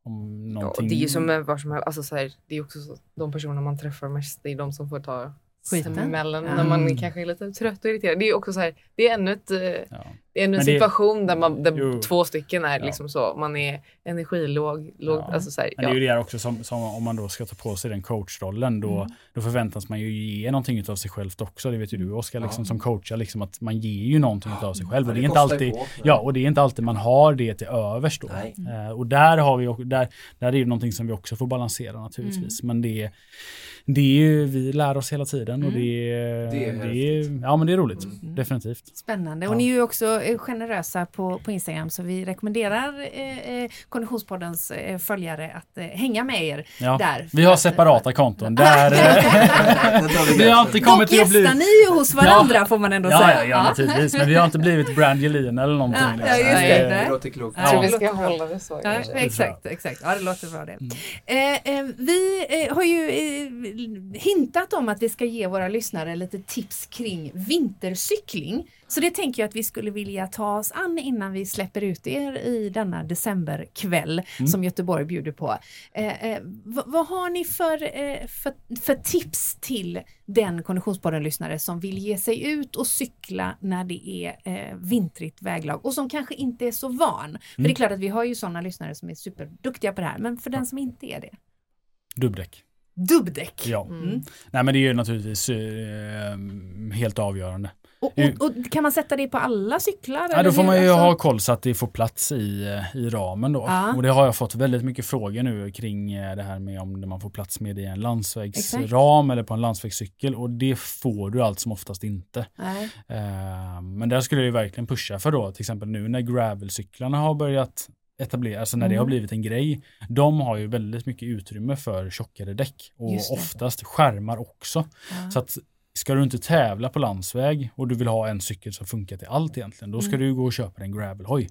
om Ja, någonting. och det är ju som med var som helst. Alltså, så här, det är också så, de personer man träffar mest, det är de som får ta Skiten. smällen Ja. när man Mm. kanske är lite trött och irriterad. Det är också så här, det är ännu, ett, eh, ja. Det är ännu en det- situation där, man, där två stycken är Ja. liksom så, man är energilåg, låg, Ja. alltså så här, Men det är ju det också som, som om man då ska ta på sig den coachrollen då, Mm. då förväntas man ju ge någonting av sig självt också. Det vet ju du Oskar, liksom, Ja. som coachar, liksom, att man ger ju någonting av sig själv. Och det är inte alltid, ja, och det är inte alltid man har det till övers då. Nej. Eh, och där har vi där, där är det någonting som vi också får balansera naturligtvis. Men det, det är ju, vi lär oss hela tiden och Mm. det, Det är det är, ja men det är roligt. Definitivt. Spännande. Ja. Och ni är ju också generösa på, på Instagram så vi rekommenderar eh, eh, Konditionspoddens eh, följare att eh, hänga med er Ja. där. Vi har att- separata konton. Där, vi har inte kommit till att bli... ni ju hos varandra får man ändå Ja, säga. ja, ja, naturligtvis. Men vi har inte blivit Brangelin eller någonting. Ja, ja, liksom. just det. Det Nej. låter klokt. Ja. Jag tror vi det ska hålla det så. Ja, exakt, exakt. Ja, det låter bra det. Mm. Eh, eh, vi eh, har ju eh, hintat om att vi ska ge våra lyssnare lite tips kring vintercykling. Så det tänker jag att vi skulle vilja ta oss an innan vi släpper ut er i denna decemberkväll Mm. som Göteborg bjuder på. Eh, eh, vad, vad har ni för, eh, för, för tips till den Konditionspodden-lyssnare som vill ge sig ut och cykla när det är eh, vintrigt väglag och som kanske inte är så van? För det är klart att vi har ju sådana lyssnare som är superduktiga på det här, men för den som inte är det. Dubbdäck. Dubbdäck. Ja. Mm. Nej men det är ju naturligtvis eh, helt avgörande. Och, och, och kan man sätta det på alla cyklar? Ja, då får man ju Alltså- ha koll så att det får plats i, eh, i ramen då. Ja. Och det har jag fått väldigt mycket frågor nu kring eh, det här med om man får plats med det i en landsvägsram eller på en landsvägscykel och det får du allt som oftast inte. Eh, men där skulle jag ju verkligen pusha för då, till exempel nu när gravelcyklarna har börjat etablera, alltså när det Mm. har blivit en grej. De har ju väldigt mycket utrymme för tjockare däck och det. oftast skärmar också. Ja. Så att ska du inte tävla på landsväg och du vill ha en cykel som funkar till allt egentligen, då ska Mm. du gå och köpa en gravelhoj.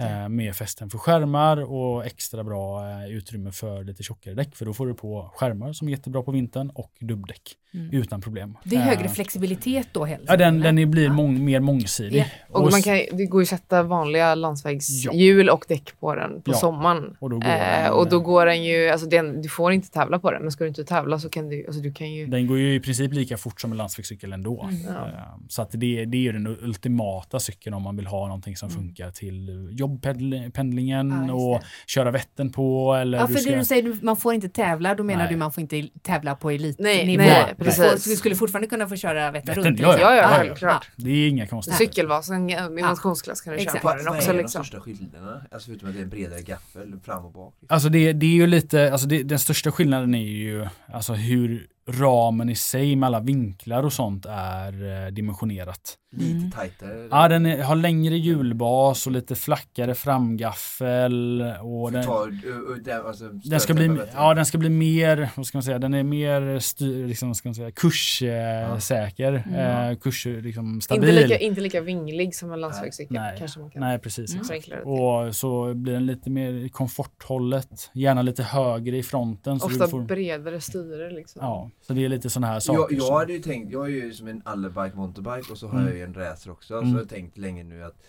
Eh, med fästen för skärmar och extra bra eh, utrymme för lite tjockare däck. För då får du på skärmar som är jättebra på vintern och dubbdäck Mm. utan problem. Det är högre Eh, flexibilitet då helt Ja, den, den blir Ja. mång, mer mångsidig. Ja. Och s- man kan, det går ju att sätta vanliga landsvägshjul och däck på den på Ja. sommaren. och då går Eh, den, och då går den ju, alltså den, du får inte tävla på den, men ska du inte tävla så kan du, alltså du kan ju... Den går ju i princip lika fort som en landsvägscykel ändå. Mm. Ja. Eh, Så att det, det är ju den ultimata cykeln om man vill ha någonting som Mm. funkar till jobbpendlingen Ja, och köra vätten på. Eller Ja, du för ska, det du säger, du- man får inte tävla, då menar Nej. du man får inte tävla på elitnivå. Nej, nej, Du precis. Du skulle fortfarande kunna få köra Vättern, runt. ja, liksom. Ja, ja, Ja, ja. självklart. Det är inga konstigheter. Cykelvasen i motionsklass kan du Exakt. köra på Vad, den vad också är de liksom. största skillnaderna? Alltså förutom att det är en bredare gaffel fram och bak. Alltså det, det är ju lite, alltså det, den största skillnaden är ju alltså hur ramen i sig med alla vinklar och sånt är eh, dimensionerat. Lite Mm. tajtare. Ja, den är, har längre hjulbas och lite flackare framgaffel. Och den, Ta, uh, uh, den, alltså, den, ska bli, ja, den ska bli mer, vad ska man säga, den är mer styr, liksom, ska man säga, kurssäker, Mm. eh, kurs, liksom, Inte stabil. lika, inte lika vinglig som en landsvägscykel Nej. kanske man kan. Nej, precis. Mm. Och så blir den lite mer i komforthållet, gärna lite högre i fronten. Så Ofta du får, bredare styre liksom. ja, så det är lite sådana här Jag, saker. jag som- hade ju tänkt, jag är ju som en allerbike mountainbike och så har Mm. jag ju en racer också. Mm. Så jag har tänkt länge nu att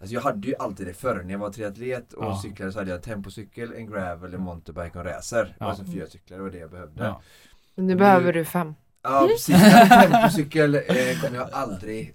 Alltså jag hade ju alltid det förr när jag var triatlet och Ja. cyklade så hade jag en tempocykel, en gravel, en mountainbike och en racer. Ja. Alltså fyra cyklar, det var det jag behövde. ja. Men nu Nu- behöver du fem. Ja precis, tempocykel eh, kommer jag aldrig...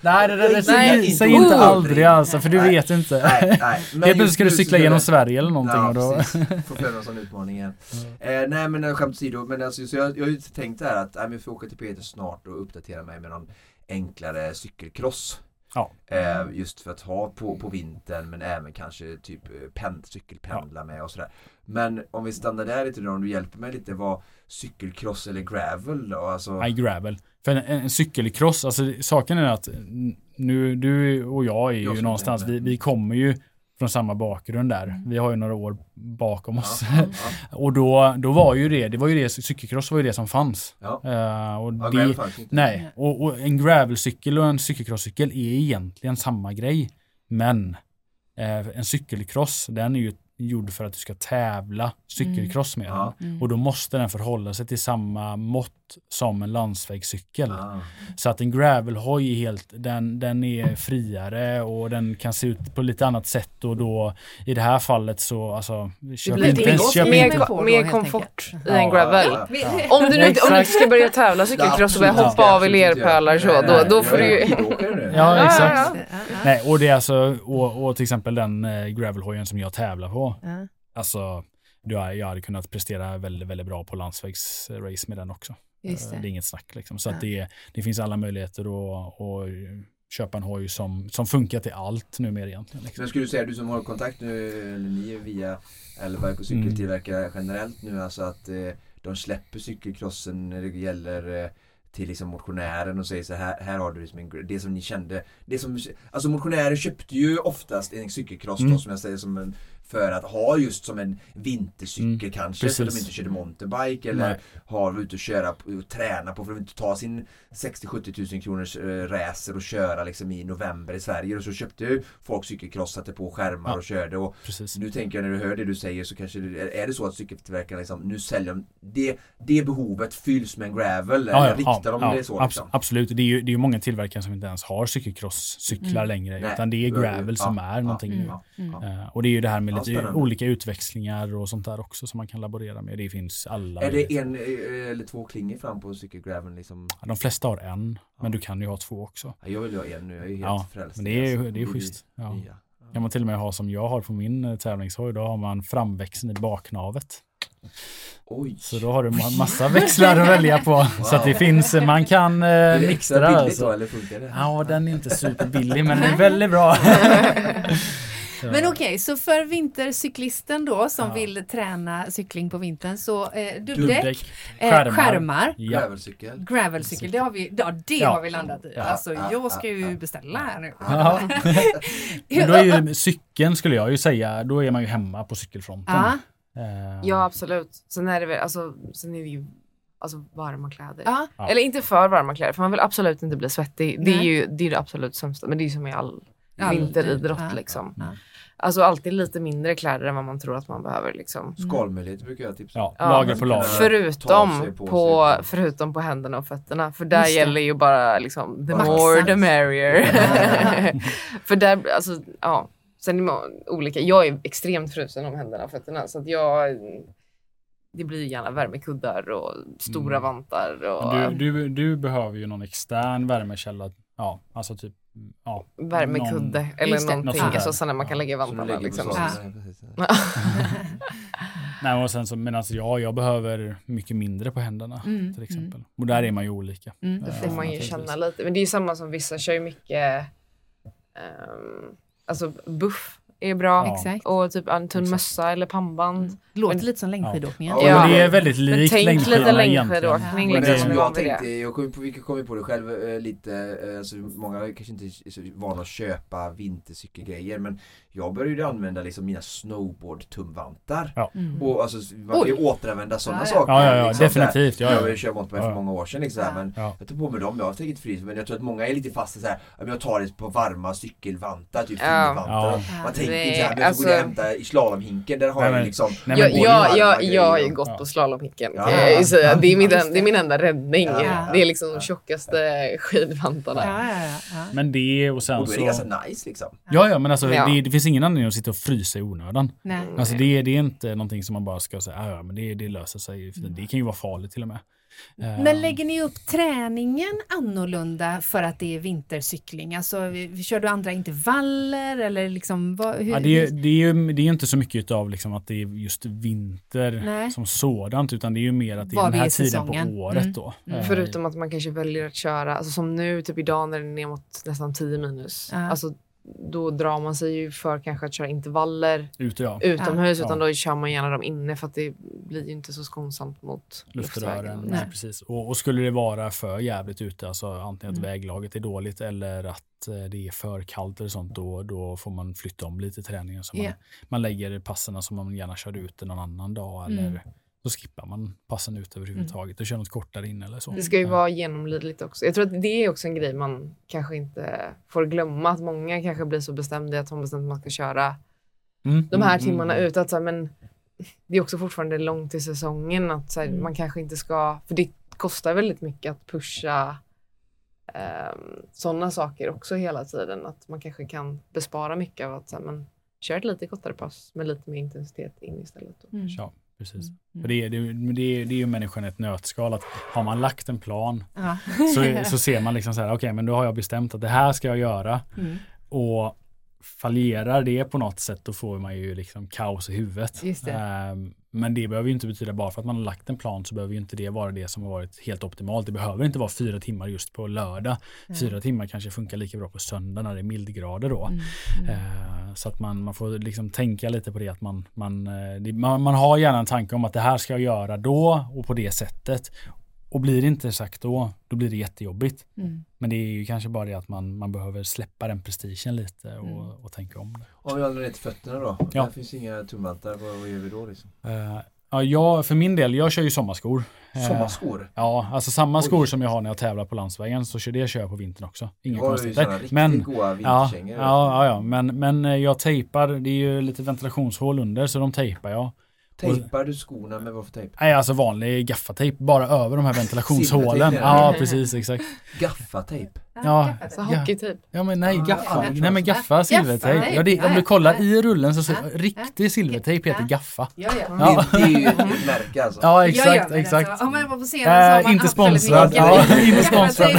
Nej, det, det, det, Nej, säg, inte aldrig alltså, för du Nej. vet inte. Nej, nej. Men Helt plötsligt ska du cykla genom Sverige eller någonting. Ja, och då, precis. Får någon sån utmaning igen. Eh, nej men eh, skämt åsido, men alltså, så jag, jag har ju tänkt här att nej, jag får åka till Peter snart och uppdatera mig med någon enklare cykelcross. Ja. Eh, just för att ha på, på vintern men även kanske typ eh, pen, cykelpendla med och sådär. Men om vi stannar där lite då, om du hjälper mig lite, vad cykelcross eller gravel då? Alltså, Nej, gravel. För en, en cykelcross, alltså saken är att nu, du och jag är Jag ju någonstans, vi, vi kommer ju från samma bakgrund där. Vi har ju några år bakom oss. ja, ja, och då, då var ju det, det var ju det, cykelcross var ju det som fanns. ja. Eh, och ja det, nej, och, och en gravelcykel och en cykelcrosscykel är egentligen samma grej. Men eh, en cykelcross, den är ju gjord för att du ska tävla cykelcross med Ja. den. Och då måste den förhålla sig till samma mått som en landsvägscykel. Ah. Så att en gravelhoj är helt, den, den är friare och den kan se ut på lite annat sätt och då i det här fallet så alltså köp inte, det köp mer- inte då, mer komfort i en gravel. ja, Vi- ja. Om du, nu, inte- om du inte Exakt. ska börja tävla cykelcross och börja hoppa av i lerpölar så, då, då får du ju... Ja, Ja, exakt. ja, Ja, ja. Nej, och det är alltså, och, och till exempel den eh, gravelhojen som jag tävlar på. Ja. Alltså, du har- jag hade kunnat prestera väldigt, väldigt bra på landsvägsrace med den också. Just Eh, det. det är inget snack liksom. Så Ja. att det, det finns alla möjligheter att, att köpa en hoj som, som funkar till allt numera egentligen. Liksom. Men skulle du säga, du som har kontakt nu, eller ni via Elbike och cykeltillverkare generellt nu, alltså att eh, de släpper cykelcrossen när det gäller eh, till liksom motionären och säger så här, här har du liksom en, det som ni kände. Det som, alltså motionärer köpte ju oftast en cykelcross då Mm. som jag säger som en, för att ha just som en vintercykel Mm, kanske. För att de precis. inte körde mountainbike eller Nej. har ute och köra och träna på för att inte ta sin 60-70 tusen kronors eh, racer och köra liksom i november i Sverige. Och så köpte ju folk cykelcross, satte på skärmar Ja. och körde. Och Precis. nu tänker jag när du hör det du säger så kanske det, är det så att cykeltillverkarna liksom, nu säljer de det, det behovet fylls med en gravel eller riktar de det så abs- liksom? Absolut, det är ju det är ju många tillverkare som inte ens har cykelcross-cyklar Mm. längre. Nej. Utan det är gravel Ja, som är ja, någonting nu. Ja, ja. Eh, och det är ju det här med Ja, lite spännande. olika utväxlingar och sånt där också som man kan laborera med. Det finns alla. Är det en eh, eller två klingor fram på cykelgraveln liksom? De flesta har en, men du kan ju ha två också. Ja, Jag vill ha en nu, jag är helt Ja, frälst. men det är, Alltså, det är schysst. Ja. kan man till och med ha som jag har på min eh, tävlingshoj. Då har man framväxeln i baknavet. Oj! Så då har du ma- massa växlar att välja på. Så att det finns, man kan eh, är mixa extra det. billigt Alltså. då eller funkar det? Ja, den är inte superbillig men den är väldigt bra. Men okej, så för vintercyklisten då som Ja. vill träna cykling på vintern så eh, dubbdäck, Dubbdäck, eh, skärmar. skärmar, Ja. Gravelcykel? gravelcykel, det har vi, ja, det Ja. har vi landat i. Ja. Alltså Ja, jag ja, ska ju beställa här nu. Ja. Men då är ju cykeln skulle jag ju säga, då är man ju hemma på cykelfronten. Ja, Eh, Ja, absolut. Sen är det väl, alltså, sen är det ju alltså, varma kläder. ja, Ja. Eller inte för varma kläder, för man vill absolut inte bli svettig. Det är Nej. ju det, är det absolut sämsta, men det är ju som i all Vinteridrott ja. liksom. Ja. Alltså alltid lite mindre kläder än vad man tror att man behöver liksom. Skalmöjligheter brukar jag tipsa Ja, Ja. lager på lager. Förutom på på, förutom på händerna och fötterna. För där Just det. gäller ju bara liksom the Maxa. more the merrier. för där, alltså ja. Sen är man olika. Jag är extremt frusen om händerna och fötterna så att jag det blir gärna värmekuddar och stora Mm. vantar. Och, Du, du, du behöver ju någon extern värmekälla. Ja, alltså typ ja, Värmekudde någon- eller det. någonting. Något sånt där. Alltså sådana man kan lägga i vantarna. Liksom. Ja. Nej, och sen så, men alltså, ja, jag behöver mycket mindre på händerna Mm, till exempel. Och där är man ju olika. Mm. Då Ja, får man ju känna lite. Men det är ju samma som vissa kör ju mycket ehm, Alltså buff är bra. Ja. Exakt. Och typ en tunn Exakt. mössa eller pannband. Mm. Låter Men- lite som längdskidåkningen. Ja, Ja. Men det är väldigt likt tänk lite längdskidorna egentligen. Men det- det liksom. jag tänkte, jag kom på, vi kom ju på det själv eh, lite, eh, alltså, många kanske inte är så vana att köpa vintercykelgrejer men jag började använda liksom mina snowboard-tumvantar. Mm. Och alltså man kan ju återanvända sådana Ja, ja. saker. Ja, ja, ja liksom, definitivt. Ja, Jag ja. har ju kört mountainbike för Ja. många år sedan liksom, Ja. men Ja. jag tog på mig dem, jag har tagit fri men jag tror att många är lite fast i så här, ja, men jag tar det på varma cykelvantar, typ Ja. finvantar. Ja. Man tänker Såhär, men så alltså- går och hämtar i slalomhinken, där har Nej, jag men- ju liksom Nej, Jag, jag, jag, jag har ju och- gått Ja. på slalomhicken. Ja. kan jag ju säga. Det, är min, det är min enda räddning. Ja. Det är liksom de Ja. tjockaste skidvantarna. Ja, ja, ja, ja. Men det och sen Och då är så... det ganska nice liksom. Ja, ja, men alltså Ja. det, det finns ingen anledning att sitta och frysa i onödan. Nej. Alltså det, det är inte någonting som man bara ska säga, "Ah, ja men det, det löser sig. För Det kan ju vara farligt till och med. Men lägger ni upp träningen annorlunda för att det är vintercykling? Alltså, kör du andra intervaller eller liksom? Vad, hur, Ja, det, är, det, är ju, det är ju inte så mycket av liksom att det är just vinter Nej. som sådant utan det är ju mer att det är Var den här tiden på året Mm. då. Mm. Eh, Förutom att man kanske väljer att köra, alltså som nu, typ idag när det är ner mot nästan 10 minus. Ja. Alltså, då drar man sig ju för kanske att köra intervaller Ute ja. utomhus Ja. utan då kör man gärna dem inne för att det blir ju inte så skonsamt mot luftrören. Nej. Nej. Precis. Och, och skulle det vara för jävligt ute, alltså antingen att Mm. väglaget är dåligt eller att eh, det är för kallt eller sånt, då, då får man flytta om lite träningen. Så man, Ja. man lägger passerna som man gärna kör ut någon annan dag Mm. Så skippar man passen ut överhuvudtaget och kör något kortare in eller så. Det ska ju Ja. vara genomlidligt också. Jag tror att det är också en grej man kanske inte får glömma. Att många kanske blir så bestämda att de bestämt att man ska köra Mm, de här mm, timmarna mm. ut. Att, så här, men det är också fortfarande långt till säsongen. Att, så här, Mm. Man kanske inte ska, för det kostar väldigt mycket att pusha um, sådana saker också hela tiden. Att man kanske kan bespara mycket av att så här, men, kör ett lite kortare pass med lite mer intensitet in istället. Då. Mm. Ja, precis. Mm. För det, är, det, är- det, är, ju människan ett nötskal att har man lagt en plan Ja. så, så ser man liksom så här, okej men då har jag bestämt att det här ska jag göra Mm. och fallerar det på något sätt då får man ju liksom kaos i huvudet. Det. Ehm, men det behöver ju inte betyda bara för att man har lagt en plan så behöver ju inte det vara det som har varit helt optimalt. Det behöver inte vara fyra timmar just på lördag. Fyra timmar kanske funkar lika bra på söndag när det är mildgrader då. Mm. Mm. Eh, Så att man, man får liksom tänka lite på det att man, man, eh, man, man har gärna en tanke om att det här ska jag göra då och på det sättet. Och blir det inte sagt då, då blir det jättejobbigt. Mm. Men det är ju kanske bara det att man, man behöver släppa den prestigen lite och, Mm. och tänka om det. Om vi håller ner till fötterna då? Ja. Det finns inga tumvantar, vad, vad gör vi då liksom? Eh, ja, jag, för min del, jag kör ju sommarskor. Eh, Sommarskor? Ja, alltså samma Oj. skor som jag har när jag tävlar på landsvägen så kör det kör jag på vintern också. Inga Jag konstigheter. Men goa Ja, ja, ja, ja. Men, men eh, jag tejpar, det är ju lite ventilationshål under så de tejpar jag. Tejpar du skorna med vad för tejp? Nej, alltså vanlig gaffatejp bara över de här ventilationshålen. Ja, precis, exakt. Gaffatejp? Ja, Så ja. hockeytyp. ja men nej, gaffa. aldrig Nej men gaffa silvertejp. Ja, det, om du kollar i rullen så, så Ja, ja. riktig silvertejp heter Ja. gaffa. Ja, ja. Ja. Det, det är ju ett märke alltså. Ja, Ja, exakt, ja, men exakt. Alltså, om man var på scenen så man inte sponsrad. Ja, inte sponsrad.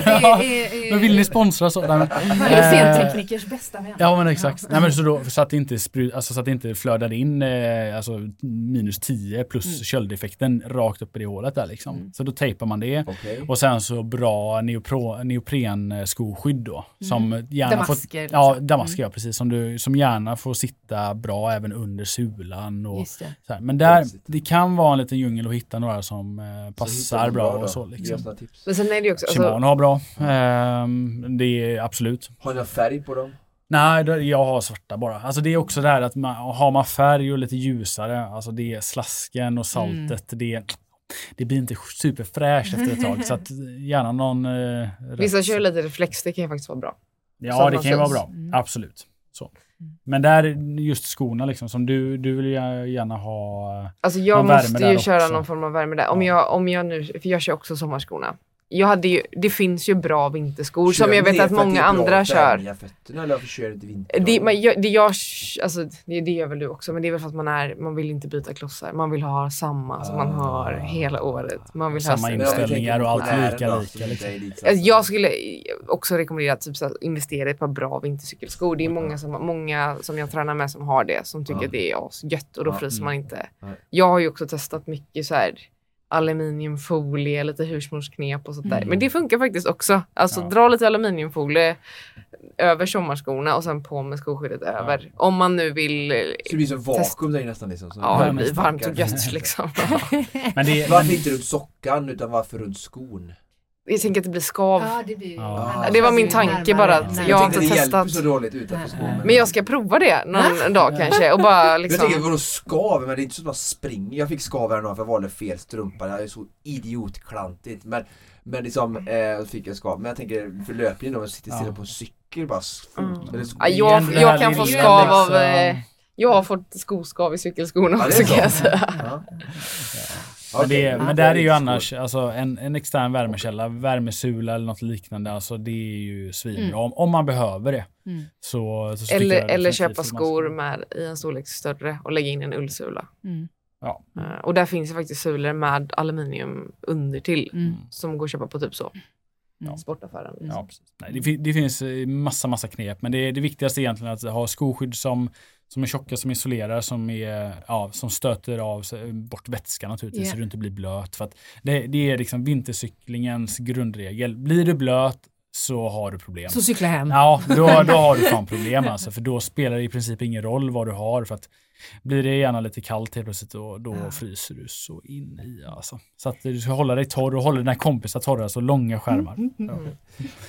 Men vill ni sponsra så? Nej, eh, scenteknikers bästa vän. Ja men exakt. Nej, men så, då, så, att det inte spru, alltså, så att det inte flödar in eh, alltså, minus 10 plus Mm. köldeffekten rakt upp i det hålet där liksom. Mm. Så då tejpar man det. Okej. Och sen så bra neopro, neoprenskoskydd då. Som gärna Damasker, får, liksom. Ja, damasker Mm. ja, precis. Som, du, som gärna får sitta bra även under sulan. Och, så här. Men där, det kan vara en liten djungel att hitta några som eh, passar bra, och så. Liksom. Men sen är det också, Shimano alltså, har bra. Ehm, det är absolut. Har ni någon färg på dem? Nej, jag har svarta bara. Alltså det är också det här att man, har man färg och lite ljusare, alltså det är slasken och saltet, det, det blir inte superfräscht efter ett tag. Så att gärna någon... Eh, vissa kör lite reflex, det kan ju faktiskt vara bra. Ja, det kan ju vara bra. Mm. Absolut. Så. Men där, just skorna liksom, som du, du vill gärna ha... Alltså jag måste ju köra också. någon form av värme där. Om, Ja. jag, om jag nu, för jag kör också sommarskorna. Jag hade ju, det finns ju bra vinterskor Kör som jag vet att många andra kör. vänja fötterna eller varför kör du inte vinter? Det, man, jag, det, jag, alltså, det, det gör väl du också, men det är väl för att man, är, man vill inte byta klossar. Man vill ha samma som man Ah. har hela året. Man vill Samma ha inställningar och allt lika, lika, inte liksom. Alltså, Jag skulle också rekommendera att typ, så investera i ett par bra vintercykelskor. Det är många som, många som jag tränar med som har det, som tycker Ja. att det är asgött och då Ja, fryser mm. man inte. Nej. Jag har ju också testat mycket så här aluminiumfolie, lite husmorsknep och sånt där. Mm. Men det funkar faktiskt också. Alltså Ja. dra lite aluminiumfolie över sommarskorna och sen på med skoskyddet över. Om man nu vill, eh, Så det blir som vakuum där i nästan liksom. Så ja det men blir varmt och gött liksom. Men det, Varför men, inte runt sockan utan varför runt skon? Jag tänker att det blir skav. Ja, det blir Ja. annars Det var min tanke bara att jag har inte testat. så dåligt utanför Nej. skon. Men jag ska prova det någon dag kanske och bara Jag liksom. tänker vadå skav? Men det är inte så att man springer. Jag fick skav häromdagen för jag valde fel strumpa. Det är så idiotklantigt. Men, men liksom, eh, fick jag skav. Men jag tänker för löpningen då, man sitter stilla på en cykel bara. Mm. Eller Ja, jag, jag kan få skav av, liksom- eh, jag har fått skoskav i cykelskorna Ja, också kan jag säga. Ja. men, det, Okej, men där är ju annars, alltså en, en extern värmekälla, värmesula eller något liknande, alltså det är ju svinbra. Mm. Om, om man behöver det. Mm. Så, så Eller, jag eller köpa skor med i en storlek större och lägga in en ullsula. Mm. Ja. Eh, och där finns det faktiskt sulor med aluminium under till Mm. som går att köpa på typ så. Mm. Sportaffären. liksom. Ja. Nej, det, det finns eh, massa, massa knep, men det, det viktigaste är egentligen att ha skoskydd som, som är tjocka, som isolerar, som, är, ja, som stöter av bort vätska naturligtvis, Ja. så du inte blir blöt. För det, det är liksom vintercyklingens grundregel. Blir du blöt så har du problem. Så cykla hem. Ja, då, då har du fan problem alltså, för då spelar det i princip ingen roll vad du har. För att blir det gärna lite kallt helt plötsligt, då, då Ja. fryser du så in i alltså. Så att du ska hålla dig torr och hålla dina kompisar torra, så långa skärmar. Ja.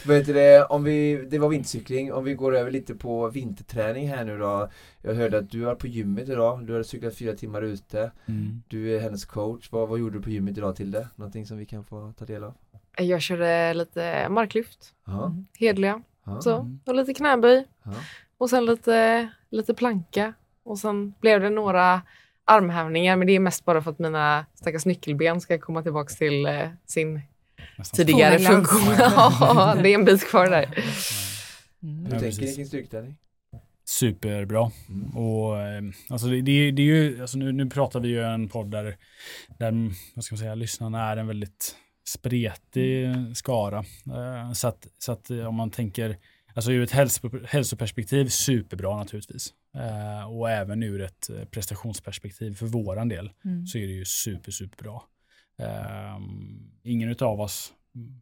Vet du det, om vi, det var vintercykling, om vi går över lite på vinterträning här nu då. Jag hörde att du var på gymmet idag, du har cyklat fyra timmar ute. Mm. Du är hennes coach. Vad, vad gjorde du på gymmet idag till det? Någonting som vi kan få ta del av? Jag körde lite marklyft, hedliga, så. Mm. Och lite knäböj. ja. Och sen lite, lite planka. Och sen blev det några armhävningar, men det är mest bara för att mina stackars nyckelben ska komma tillbaka till eh, sin Nästan. tidigare funktion. ja, det är en bit kvar där. Mm. Hur tänker ni kring styrketräning? Superbra. Mm. Och, eh, alltså det, det, är- det är ju, alltså nu, nu pratar vi ju en podd där, där vad ska man säga, lyssnarna är en väldigt spretig skara. Eh, så att, så att eh, om man tänker, alltså ur ett hälso, hälsoperspektiv, superbra naturligtvis. Eh, och även ur ett eh, prestationsperspektiv för våran del Mm. så är det ju super, superbra. Eh, ingen av oss,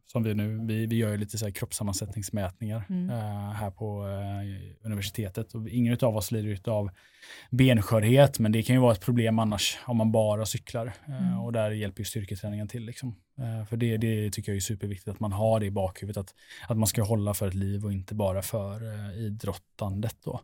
som vi nu, vi, vi gör ju lite så här kroppssammansättningsmätningar Mm. eh, här på eh, universitetet. Och ingen av oss lider av benskörhet, men det kan ju vara ett problem annars om man bara cyklar. Eh, Mm. och där hjälper ju styrketräningen till. Liksom. Eh, för det, det tycker jag är superviktigt att man har det i bakhuvudet, att, att man ska hålla för ett liv och inte bara för eh, idrottandet. Då.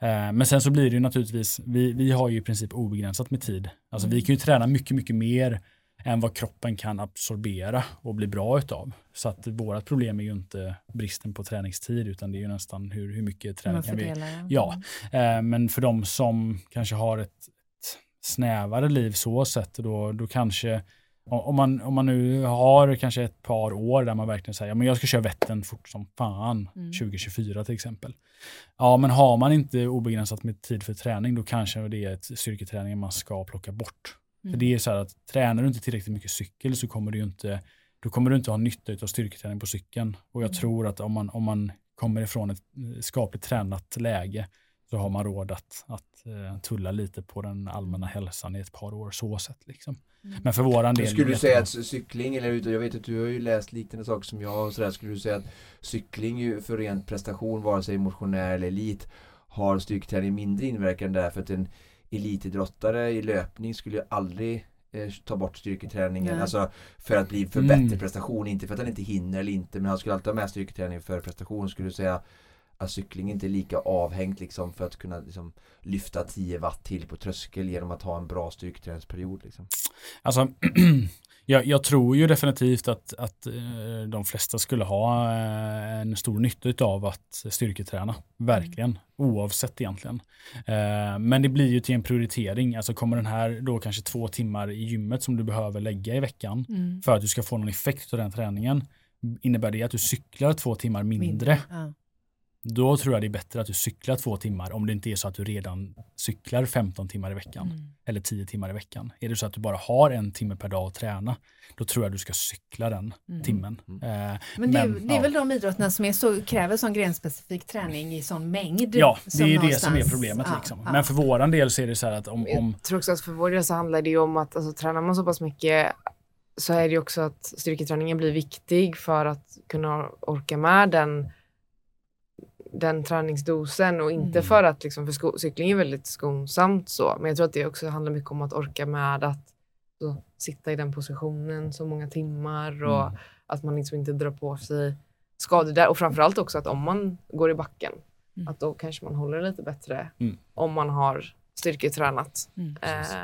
Eh, men sen så blir det ju naturligtvis, vi, vi har ju i princip obegränsat med tid. Alltså vi kan ju träna mycket, mycket mer än vad kroppen kan absorbera och bli bra utav. Så att vårt problem är ju inte bristen på träningstid utan det är ju nästan hur, hur mycket träning kan vi... ja. Ja, eh, men för de som kanske har ett, ett snävare liv så sett då, då kanske om man, om man nu har kanske ett par år där man verkligen säger, ja, men jag ska köra Vättern fort som fan, Mm. 2024 till exempel. Ja, men har man inte obegränsat med tid för träning, då kanske det är ett styrketräning man ska plocka bort. För Mm. det är så här att tränar du inte tillräckligt mycket cykel så kommer du inte, då kommer du inte ha nytta av styrketräning på cykeln. Och jag Mm. tror att om man, om man kommer ifrån ett eh, skapligt tränat läge så har man råd att, att eh, tulla lite på den allmänna hälsan i ett par år så sett. Liksom. Mm. Men för våran del. Skulle du säga att cykling, eller jag vet att du har ju läst liknande saker som jag och sådär, skulle du säga att cykling ju för ren prestation, vare sig motionär eller elit, har styrketräning mindre inverkan där för att en elitidrottare i löpning skulle ju aldrig eh, ta bort styrketräningen, Nej. alltså för att bli för Mm. bättre prestation, inte för att han inte hinner eller inte, men han skulle alltid ha med styrketräning för prestation, skulle du säga att cykling inte är lika avhängt liksom för att kunna liksom, lyfta 10 watt till på tröskel genom att ha en bra styrketräningsperiod liksom. Alltså, jag, jag tror ju definitivt att, att eh, de flesta skulle ha eh, en stor nytta av att styrketräna. Verkligen. Oavsett egentligen. Eh, Men det blir ju till en prioritering. Alltså kommer den här då kanske två timmar i gymmet som du behöver lägga i veckan Mm. för att du ska få någon effekt av den träningen. Innebär det att du cyklar två timmar mindre, Ja. Då tror jag det är bättre att du cyklar två timmar om det inte är så att du redan cyklar 15 timmar i veckan Mm. eller 10 timmar i veckan. Är det så att du bara har en timme per dag att träna, då tror jag du ska cykla den Mm. timmen. Mm. Eh, Men det, Men, det är ja. väl de idrotterna som är så, kräver sån grenspecifik träning i sån mängd? ja, det är det som är problemet. ja, liksom. ja. Men för våran del så är det så här att om, om Jag tror också att för vår del så handlar det ju om att alltså, tränar man så pass mycket så är det ju också att styrketräningen blir viktig för att kunna orka med den, den träningsdosen och inte Mm. för att liksom, för sko- cykling är väldigt skonsamt så. Men jag tror att det också handlar mycket om att orka med att så, sitta i den positionen så många timmar och Mm. att man liksom inte drar på sig skador där. Och framförallt också att om man går i backen, Mm. att då kanske man håller lite bättre Mm. om man har styrketränat. Mm. Precis.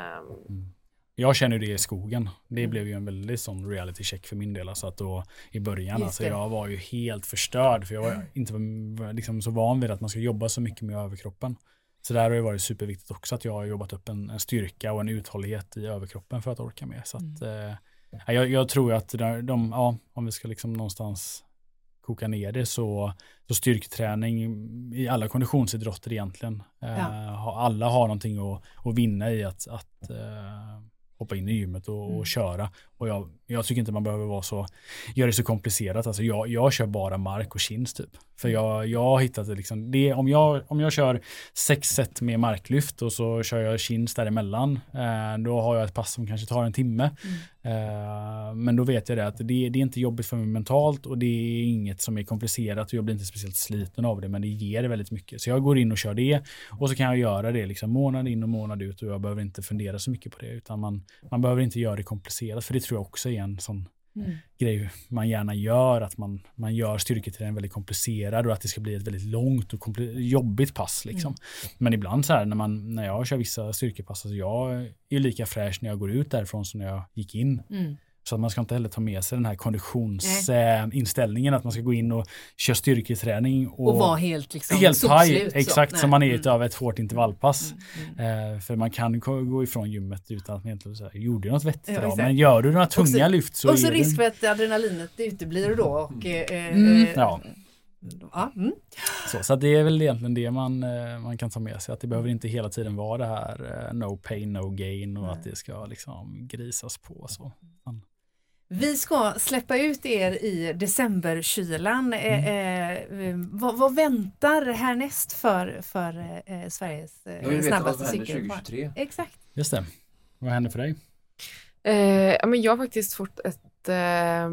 Jag känner det i skogen. Det Mm. blev ju en väldigt sån reality check för min del. Alltså att då, I början, alltså, jag var ju helt förstörd för jag var inte var liksom så van vid att man ska jobba så mycket med överkroppen. Så där har det varit superviktigt också att jag har jobbat upp en, en styrka och en uthållighet i överkroppen för att orka med. Så att, Mm. eh, ja, jag, jag tror att de, de, ja, om vi ska liksom någonstans koka ner det så, så styrketräning i alla konditionsidrotter egentligen. Eh, Ja. alla har någonting att, att vinna i att, att eh, hoppa in i gymmet och, Mm. och köra. Och jag, jag tycker inte man behöver vara så, göra det så komplicerat. Alltså jag, jag kör bara mark och chins typ. För jag, jag har hittat det liksom, det, om, jag, om jag kör sex set med marklyft och så kör jag chins däremellan, eh, då har jag ett pass som kanske tar en timme. Eh, men då vet jag det att det, det är inte jobbigt för mig mentalt och det är inget som är komplicerat och jag blir inte speciellt sliten av det men det ger väldigt mycket. Så jag går in och kör det och så kan jag göra det liksom månad in och månad ut och jag behöver inte fundera så mycket på det utan man, man behöver inte göra det komplicerat för det tror jag också är en sån Mm. grej man gärna gör, att man, man gör styrketräning väldigt komplicerad och att det ska bli ett väldigt långt och jobbigt pass. Liksom. Men ibland så här när, man, när jag kör vissa styrkepass, alltså jag är lika fräsch när jag går ut därifrån som när jag gick in. Mm. Så att man ska inte heller ta med sig den här konditionsinställningen att man ska gå in och köra styrketräning och, Och vara helt liksom helt så. exakt som man är Mm. utav ett hårt intervallpass. Mm, mm. Eh, för man kan gå ifrån gymmet utan att man egentligen säga, gjorde jag något vettigt Ja. Men gör du några tunga så- lyft så Och så risk för att adrenalinet uteblir då. Och, eh, Mm, eh, ja. ja, mm. Så, så det är väl egentligen det man, eh, man kan ta med sig. Att det behöver inte hela tiden vara det här eh, no pain, no gain och Nej. att det ska liksom grisas på. Så. Vi ska släppa ut er i decemberkylan. Eh, eh, vad, vad väntar härnäst för, för eh, Sveriges Jag eh, vill veta vad snabbaste cykel? 2023. Exakt. Just det. Vad händer för dig? Eh, ja, men jag har faktiskt fått ett eh,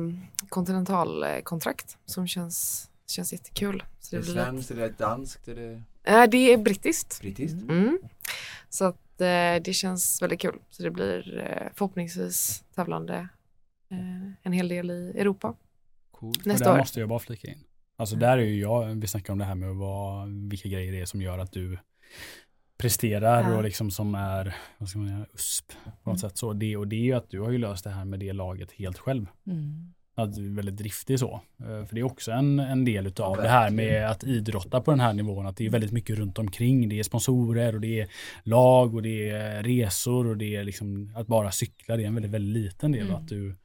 kontinentalkontrakt som känns, känns jättekul. Så Är det, det blir svenskt, är det danskt, är det eh, det är brittiskt. brittiskt? Mm. Så att eh, det känns väldigt kul. Så det blir eh, förhoppningsvis tävlande eh, en hel del i Europa Coolt. Och nästa där år. måste jag bara flika in. Alltså där är ju jag, vi snackar om det här med vad, vilka grejer det är som gör att du presterar Ja. och liksom som är, vad ska man säga, USP på något Mm. sätt. Så det, och det är ju att du har ju löst det här med det laget helt själv. Mm. Att du är väldigt driftig så. Eh, För det är också en, en del utav Ja, det här med att idrotta på den här nivån. Att det är väldigt mycket runt omkring. Det är sponsorer och det är lag och det är resor och det är liksom att bara cykla. Det är en väldigt, väldigt liten del. Mm. Att du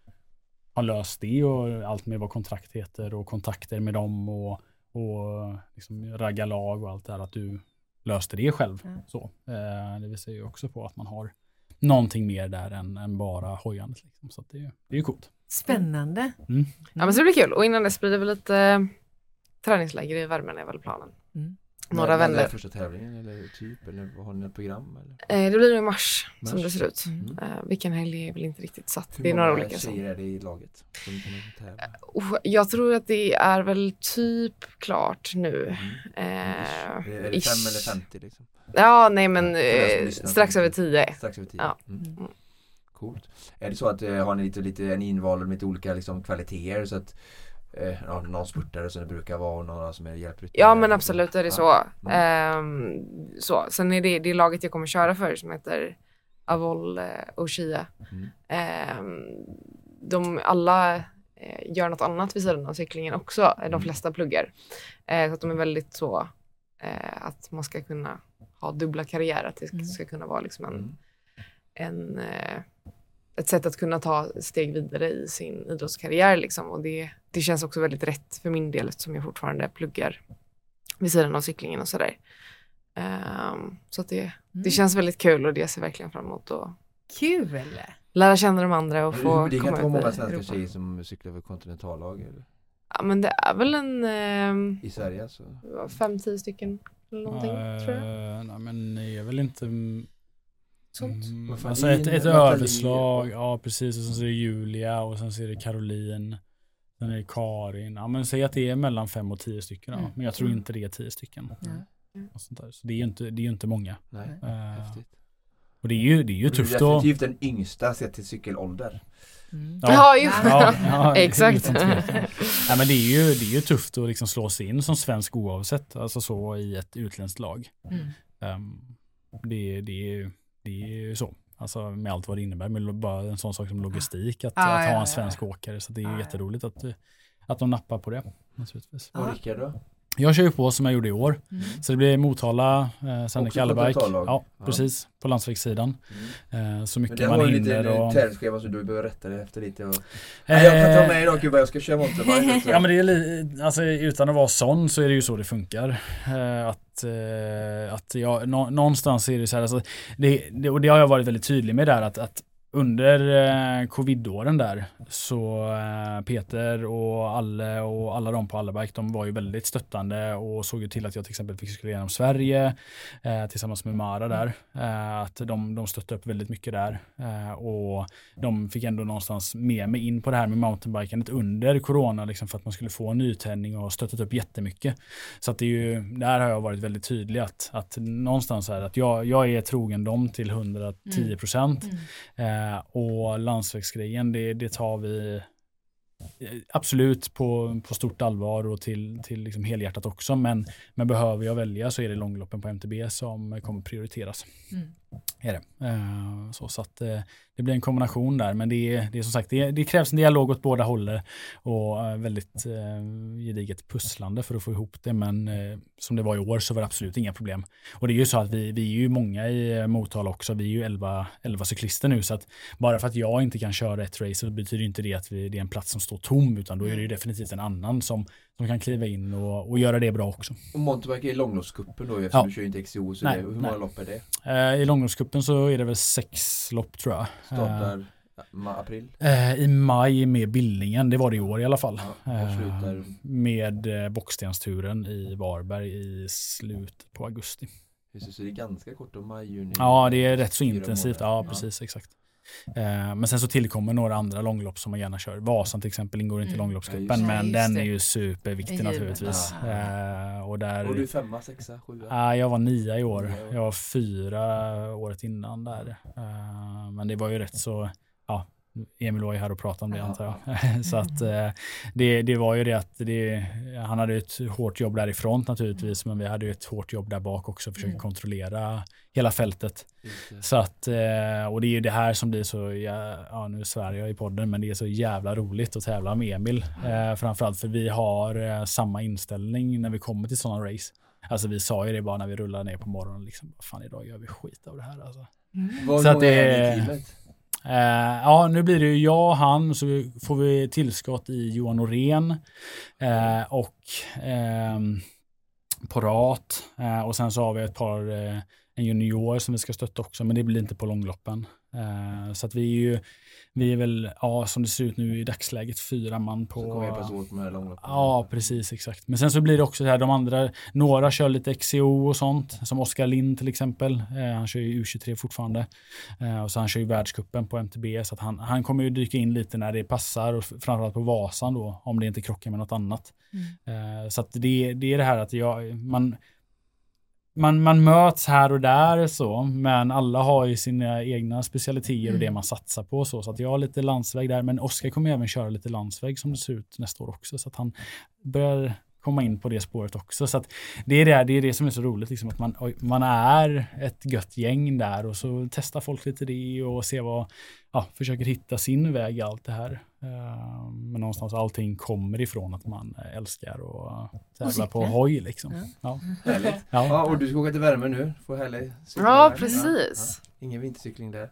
har löst det och allt med vad kontrakt heter och kontakter med dem och, och liksom ragga lag och allt det här. Att du löste det själv. Mm. Så. Eh, Det visar ju också på att man har någonting mer där än, än bara hojandet. Liksom. Så att det, är- det är ju coolt. Spännande. Ja, men så det blir kul. Och innan dess blir det väl lite eh, träningsläger i värmen är väl planen. Mm. Några När- när är vänner. första tävlingen eller typ, eller har ni ett program? Eller? Eh, det blir nog i mars, som Mars. det ser ut. Mm. Eh, vilken helg är väl inte riktigt satt. Hur det är några många olika. Så. tjejer är det i laget? Som tävla? Oh, jag tror att det är väl typ klart nu. Mm. Eh, Är det. 5 eller 50 liksom? Ja, nej men som eh, strax över 10. Strax över 10? Ja. Mm. Mm. Coolt. Är det så att eh, har ni lite, lite en invald med lite olika liksom, kvaliteter så att eh, ja, någon spurtare som det brukar vara och några som är hjälpryttare? Ja men absolut är det så. Mm. Ehm, så. Sen är det det laget jag kommer köra för som heter Avol eh, Oshia. Mm. Ehm, de alla eh, gör något annat vid sidan av cyklingen också. Eh, De Mm. flesta pluggar. Eh, så att de är väldigt så eh, att man ska kunna ha dubbla karriärer. Att det ska, Mm. ska kunna vara liksom en, Mm. en, eh, ett sätt att kunna ta steg vidare i sin idrottskarriär. Liksom. Och det, det känns också väldigt rätt för min del eftersom jag fortfarande pluggar vid sidan av cyklingen och sådär. Ehm, så att det, Mm. det känns väldigt kul och det ser jag verkligen fram emot att Kul! lära känna de andra och få det kan komma inte vara många ut svenska tjejer som cyklar för kontinentallag eller? Ja men det är väl en ehm, i Sverige alltså? fem, tio stycken eller någonting tror jag. Eh, nej, men det är väl inte... mm, Sånt. Mm, alltså det är ett, ett överslag, ja precis. Och sen så är det Julia och sen så är det Caroline. Sen är det Karin. Ja men säg att det är mellan fem och tio stycken. Mm. Men jag tror Mm. inte det är tio stycken. Ja. Och sånt där. Så det är ju inte, det är inte många. Nej, Eh, häftigt. och det är ju, det är ju är tufft att... definitivt den yngsta sett till cykelålder. Mm. Ja, det. ja, ja, Exakt. Nej, men det är ju, det är ju tufft att liksom slå sig in som svensk oavsett, alltså så i ett utländskt lag. Mm. Ehm, det, det, är ju- det är ju så. Alltså med allt vad det innebär, med bara en sån sak som logistik, att, Ja, att ja, ha ja. en svensk åkare. Så det är Ja, ja. jätteroligt att, eh, att de nappar på det. Naturligtvis. Ja. Och Rickard då? Jag kör ju på som jag gjorde i år. Mm. Så det blir Motala, eh, sen kontinentallag? Ja, Ja. precis. På landsvägssidan. Mm. Eh, så Men mycket det man har ju lite hinner. Och, tävlingsschema så du behöver rätta dig efter lite. Och... Nej, jag kan ta med idag gubbar, jag ska köra mountainbike. Ja men det är li- alltså utan att vara sån så är det ju så det funkar. Eh, att eh, att jag, nå, någonstans är det så här, alltså, det, det, och det har jag varit väldigt tydlig med där att, att under eh, covidåren där så eh, Peter och Alle och alla de på Alleberg de var ju väldigt stöttande och såg ju till att jag till exempel fick skulle genom Sverige eh, tillsammans med Mara där. Eh, att de, de stöttade upp väldigt mycket där eh, och de fick ändå någonstans med mig in på det här med mountainbikandet under corona liksom för att man skulle få en nytändning och stöttat upp jättemycket. Så att det är ju, där har jag varit väldigt tydlig att, att någonstans är att jag, jag är trogen dem till 110 procent. Mm. Mm. Eh, och landsvägsgrejen, det, det tar vi eh, absolut på, på stort allvar och till, till liksom helhjärtat också. Men, men behöver jag välja så är det långloppen på MTB som kommer prioriteras. Mm. Är det. Uh, så, så att, uh, det blir en kombination där, men det är, det är som sagt, det, det krävs en dialog åt båda håller och uh, väldigt uh, gediget pusslande för att få ihop det. Men som det var i år så var det absolut inga problem. Och det är ju så att vi, vi är ju många i Motala också. Vi är ju 11, 11 cyklister nu, så att bara för att jag inte kan köra ett race så betyder inte det att vi, det är en plats som står tom, utan då är det ju definitivt en annan som som kan kliva in och, och göra det bra också. Och mountainbike är långloppscupen då eftersom ja. du kör inte XCO. Så nej, det, hur många nej. lopp är det? Eh, I långloppscupen så är det väl sex lopp tror jag. Startar eh, april? Eh, I maj med Billingen, det var det i år i alla fall. Ja, eh, med eh, Bockstensturen i Varberg i slutet på augusti. så det är ganska kort om maj, juni? Ja, det är rätt så intensivt. Ja, precis, exakt. Eh, men sen så tillkommer några andra långlopp som man gärna kör. Vasan till exempel ingår inte i mm. långloppscupen ja, men den är ju superviktig naturligtvis. Ja. Eh, och, där, och du femma, sexa, sjua? Ja, jag var nia i år. Jag var fyra året innan där. Eh, men det var ju rätt så, Emil var ju här och pratade om det antar jag. så att eh, det, det var ju det att det, han hade ett hårt jobb därifrån naturligtvis, men vi hade ju ett hårt jobb där bak också, försöka mm. kontrollera hela fältet. Så att, eh, och det är ju det här som blir så, ja nu svär jag i podden, men det är så jävla roligt att tävla med Emil. Mm. Framförallt för vi har samma inställning när vi kommer till sådana race. Alltså vi sa ju det bara när vi rullade ner på morgonen, liksom, fan idag gör vi skit av det här alltså. Mm. Så att det är Eh, ja, nu blir det ju jag och han, så får vi tillskott i Johan Norén eh, och eh, Porat. Eh, och sen så har vi ett par, eh, en junior som vi ska stötta också, men det blir inte på långloppen. Eh, så att vi är ju vi är väl, ja som det ser ut nu i dagsläget, fyra man på... Så kommer åt med långloppen? Ja, precis exakt. Men sen så blir det också så här, de andra, några kör lite XCO och sånt, som Oskar Lind till exempel. Eh, han kör ju U23 fortfarande. Eh, och så han kör ju världskuppen på MTB, så att han, han kommer ju dyka in lite när det passar, och framförallt på Vasan då, om det inte krockar med något annat. Mm. Eh, så att det, det är det här att jag, man man, man möts här och där så, men alla har ju sina egna specialiteter och det mm. man satsar på. Så, så att jag har lite landsväg där, men Oskar kommer även köra lite landsväg som det ser ut nästa år också. Så att han börjar komma in på det spåret också. Så att det, är det, det är det som är så roligt, liksom, att man, man är ett gött gäng där och så testar folk lite det och ser vad, ja, försöker hitta sin väg i allt det här. Uh, men någonstans allting kommer ifrån att man älskar att tävla på hoj liksom. Ja. Ja. Härligt. Ja. ja. och du ska åka till värme nu, få härlig Ja, precis. Ja. Ingen vintercykling där?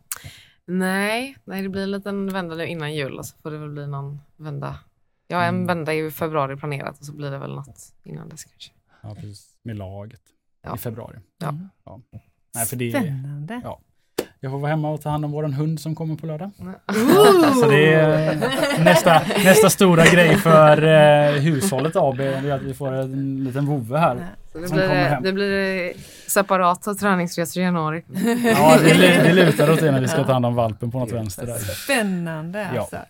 Nej, nej, det blir en liten vända nu innan jul och så får det väl bli någon vända Ja, en mm. vända i februari planerat och så blir det väl något innan dess kanske. Ja, precis. Med laget ja. i februari. Ja. Mm. ja. Nej, för det, Spännande. Ja. Jag får vara hemma och ta hand om vår hund som kommer på lördag. Så det är nästa, nästa stora grej för eh, hushållet AB. Det är att vi får en liten vovve här. Så det, blir, det blir separata träningsresor i januari. Ja, det, det lutar åt det när vi ska ta hand om valpen på något vänster. Där. Spännande alltså. Ja.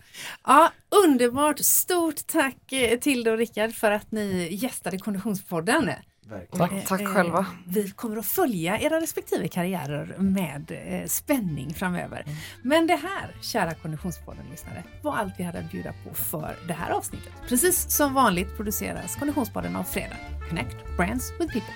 ja, underbart. Stort tack eh, till och Rickard för att ni gästade Konditionspodden. Tack. Tack eh, själva. Vi kommer att följa era respektive karriärer med eh, spänning framöver. Mm. Men det här, kära Konditionspodden-lyssnare, var allt vi hade att bjuda på för det här avsnittet. Precis som vanligt produceras Konditionspodden av Fredag. Connect Brands with People.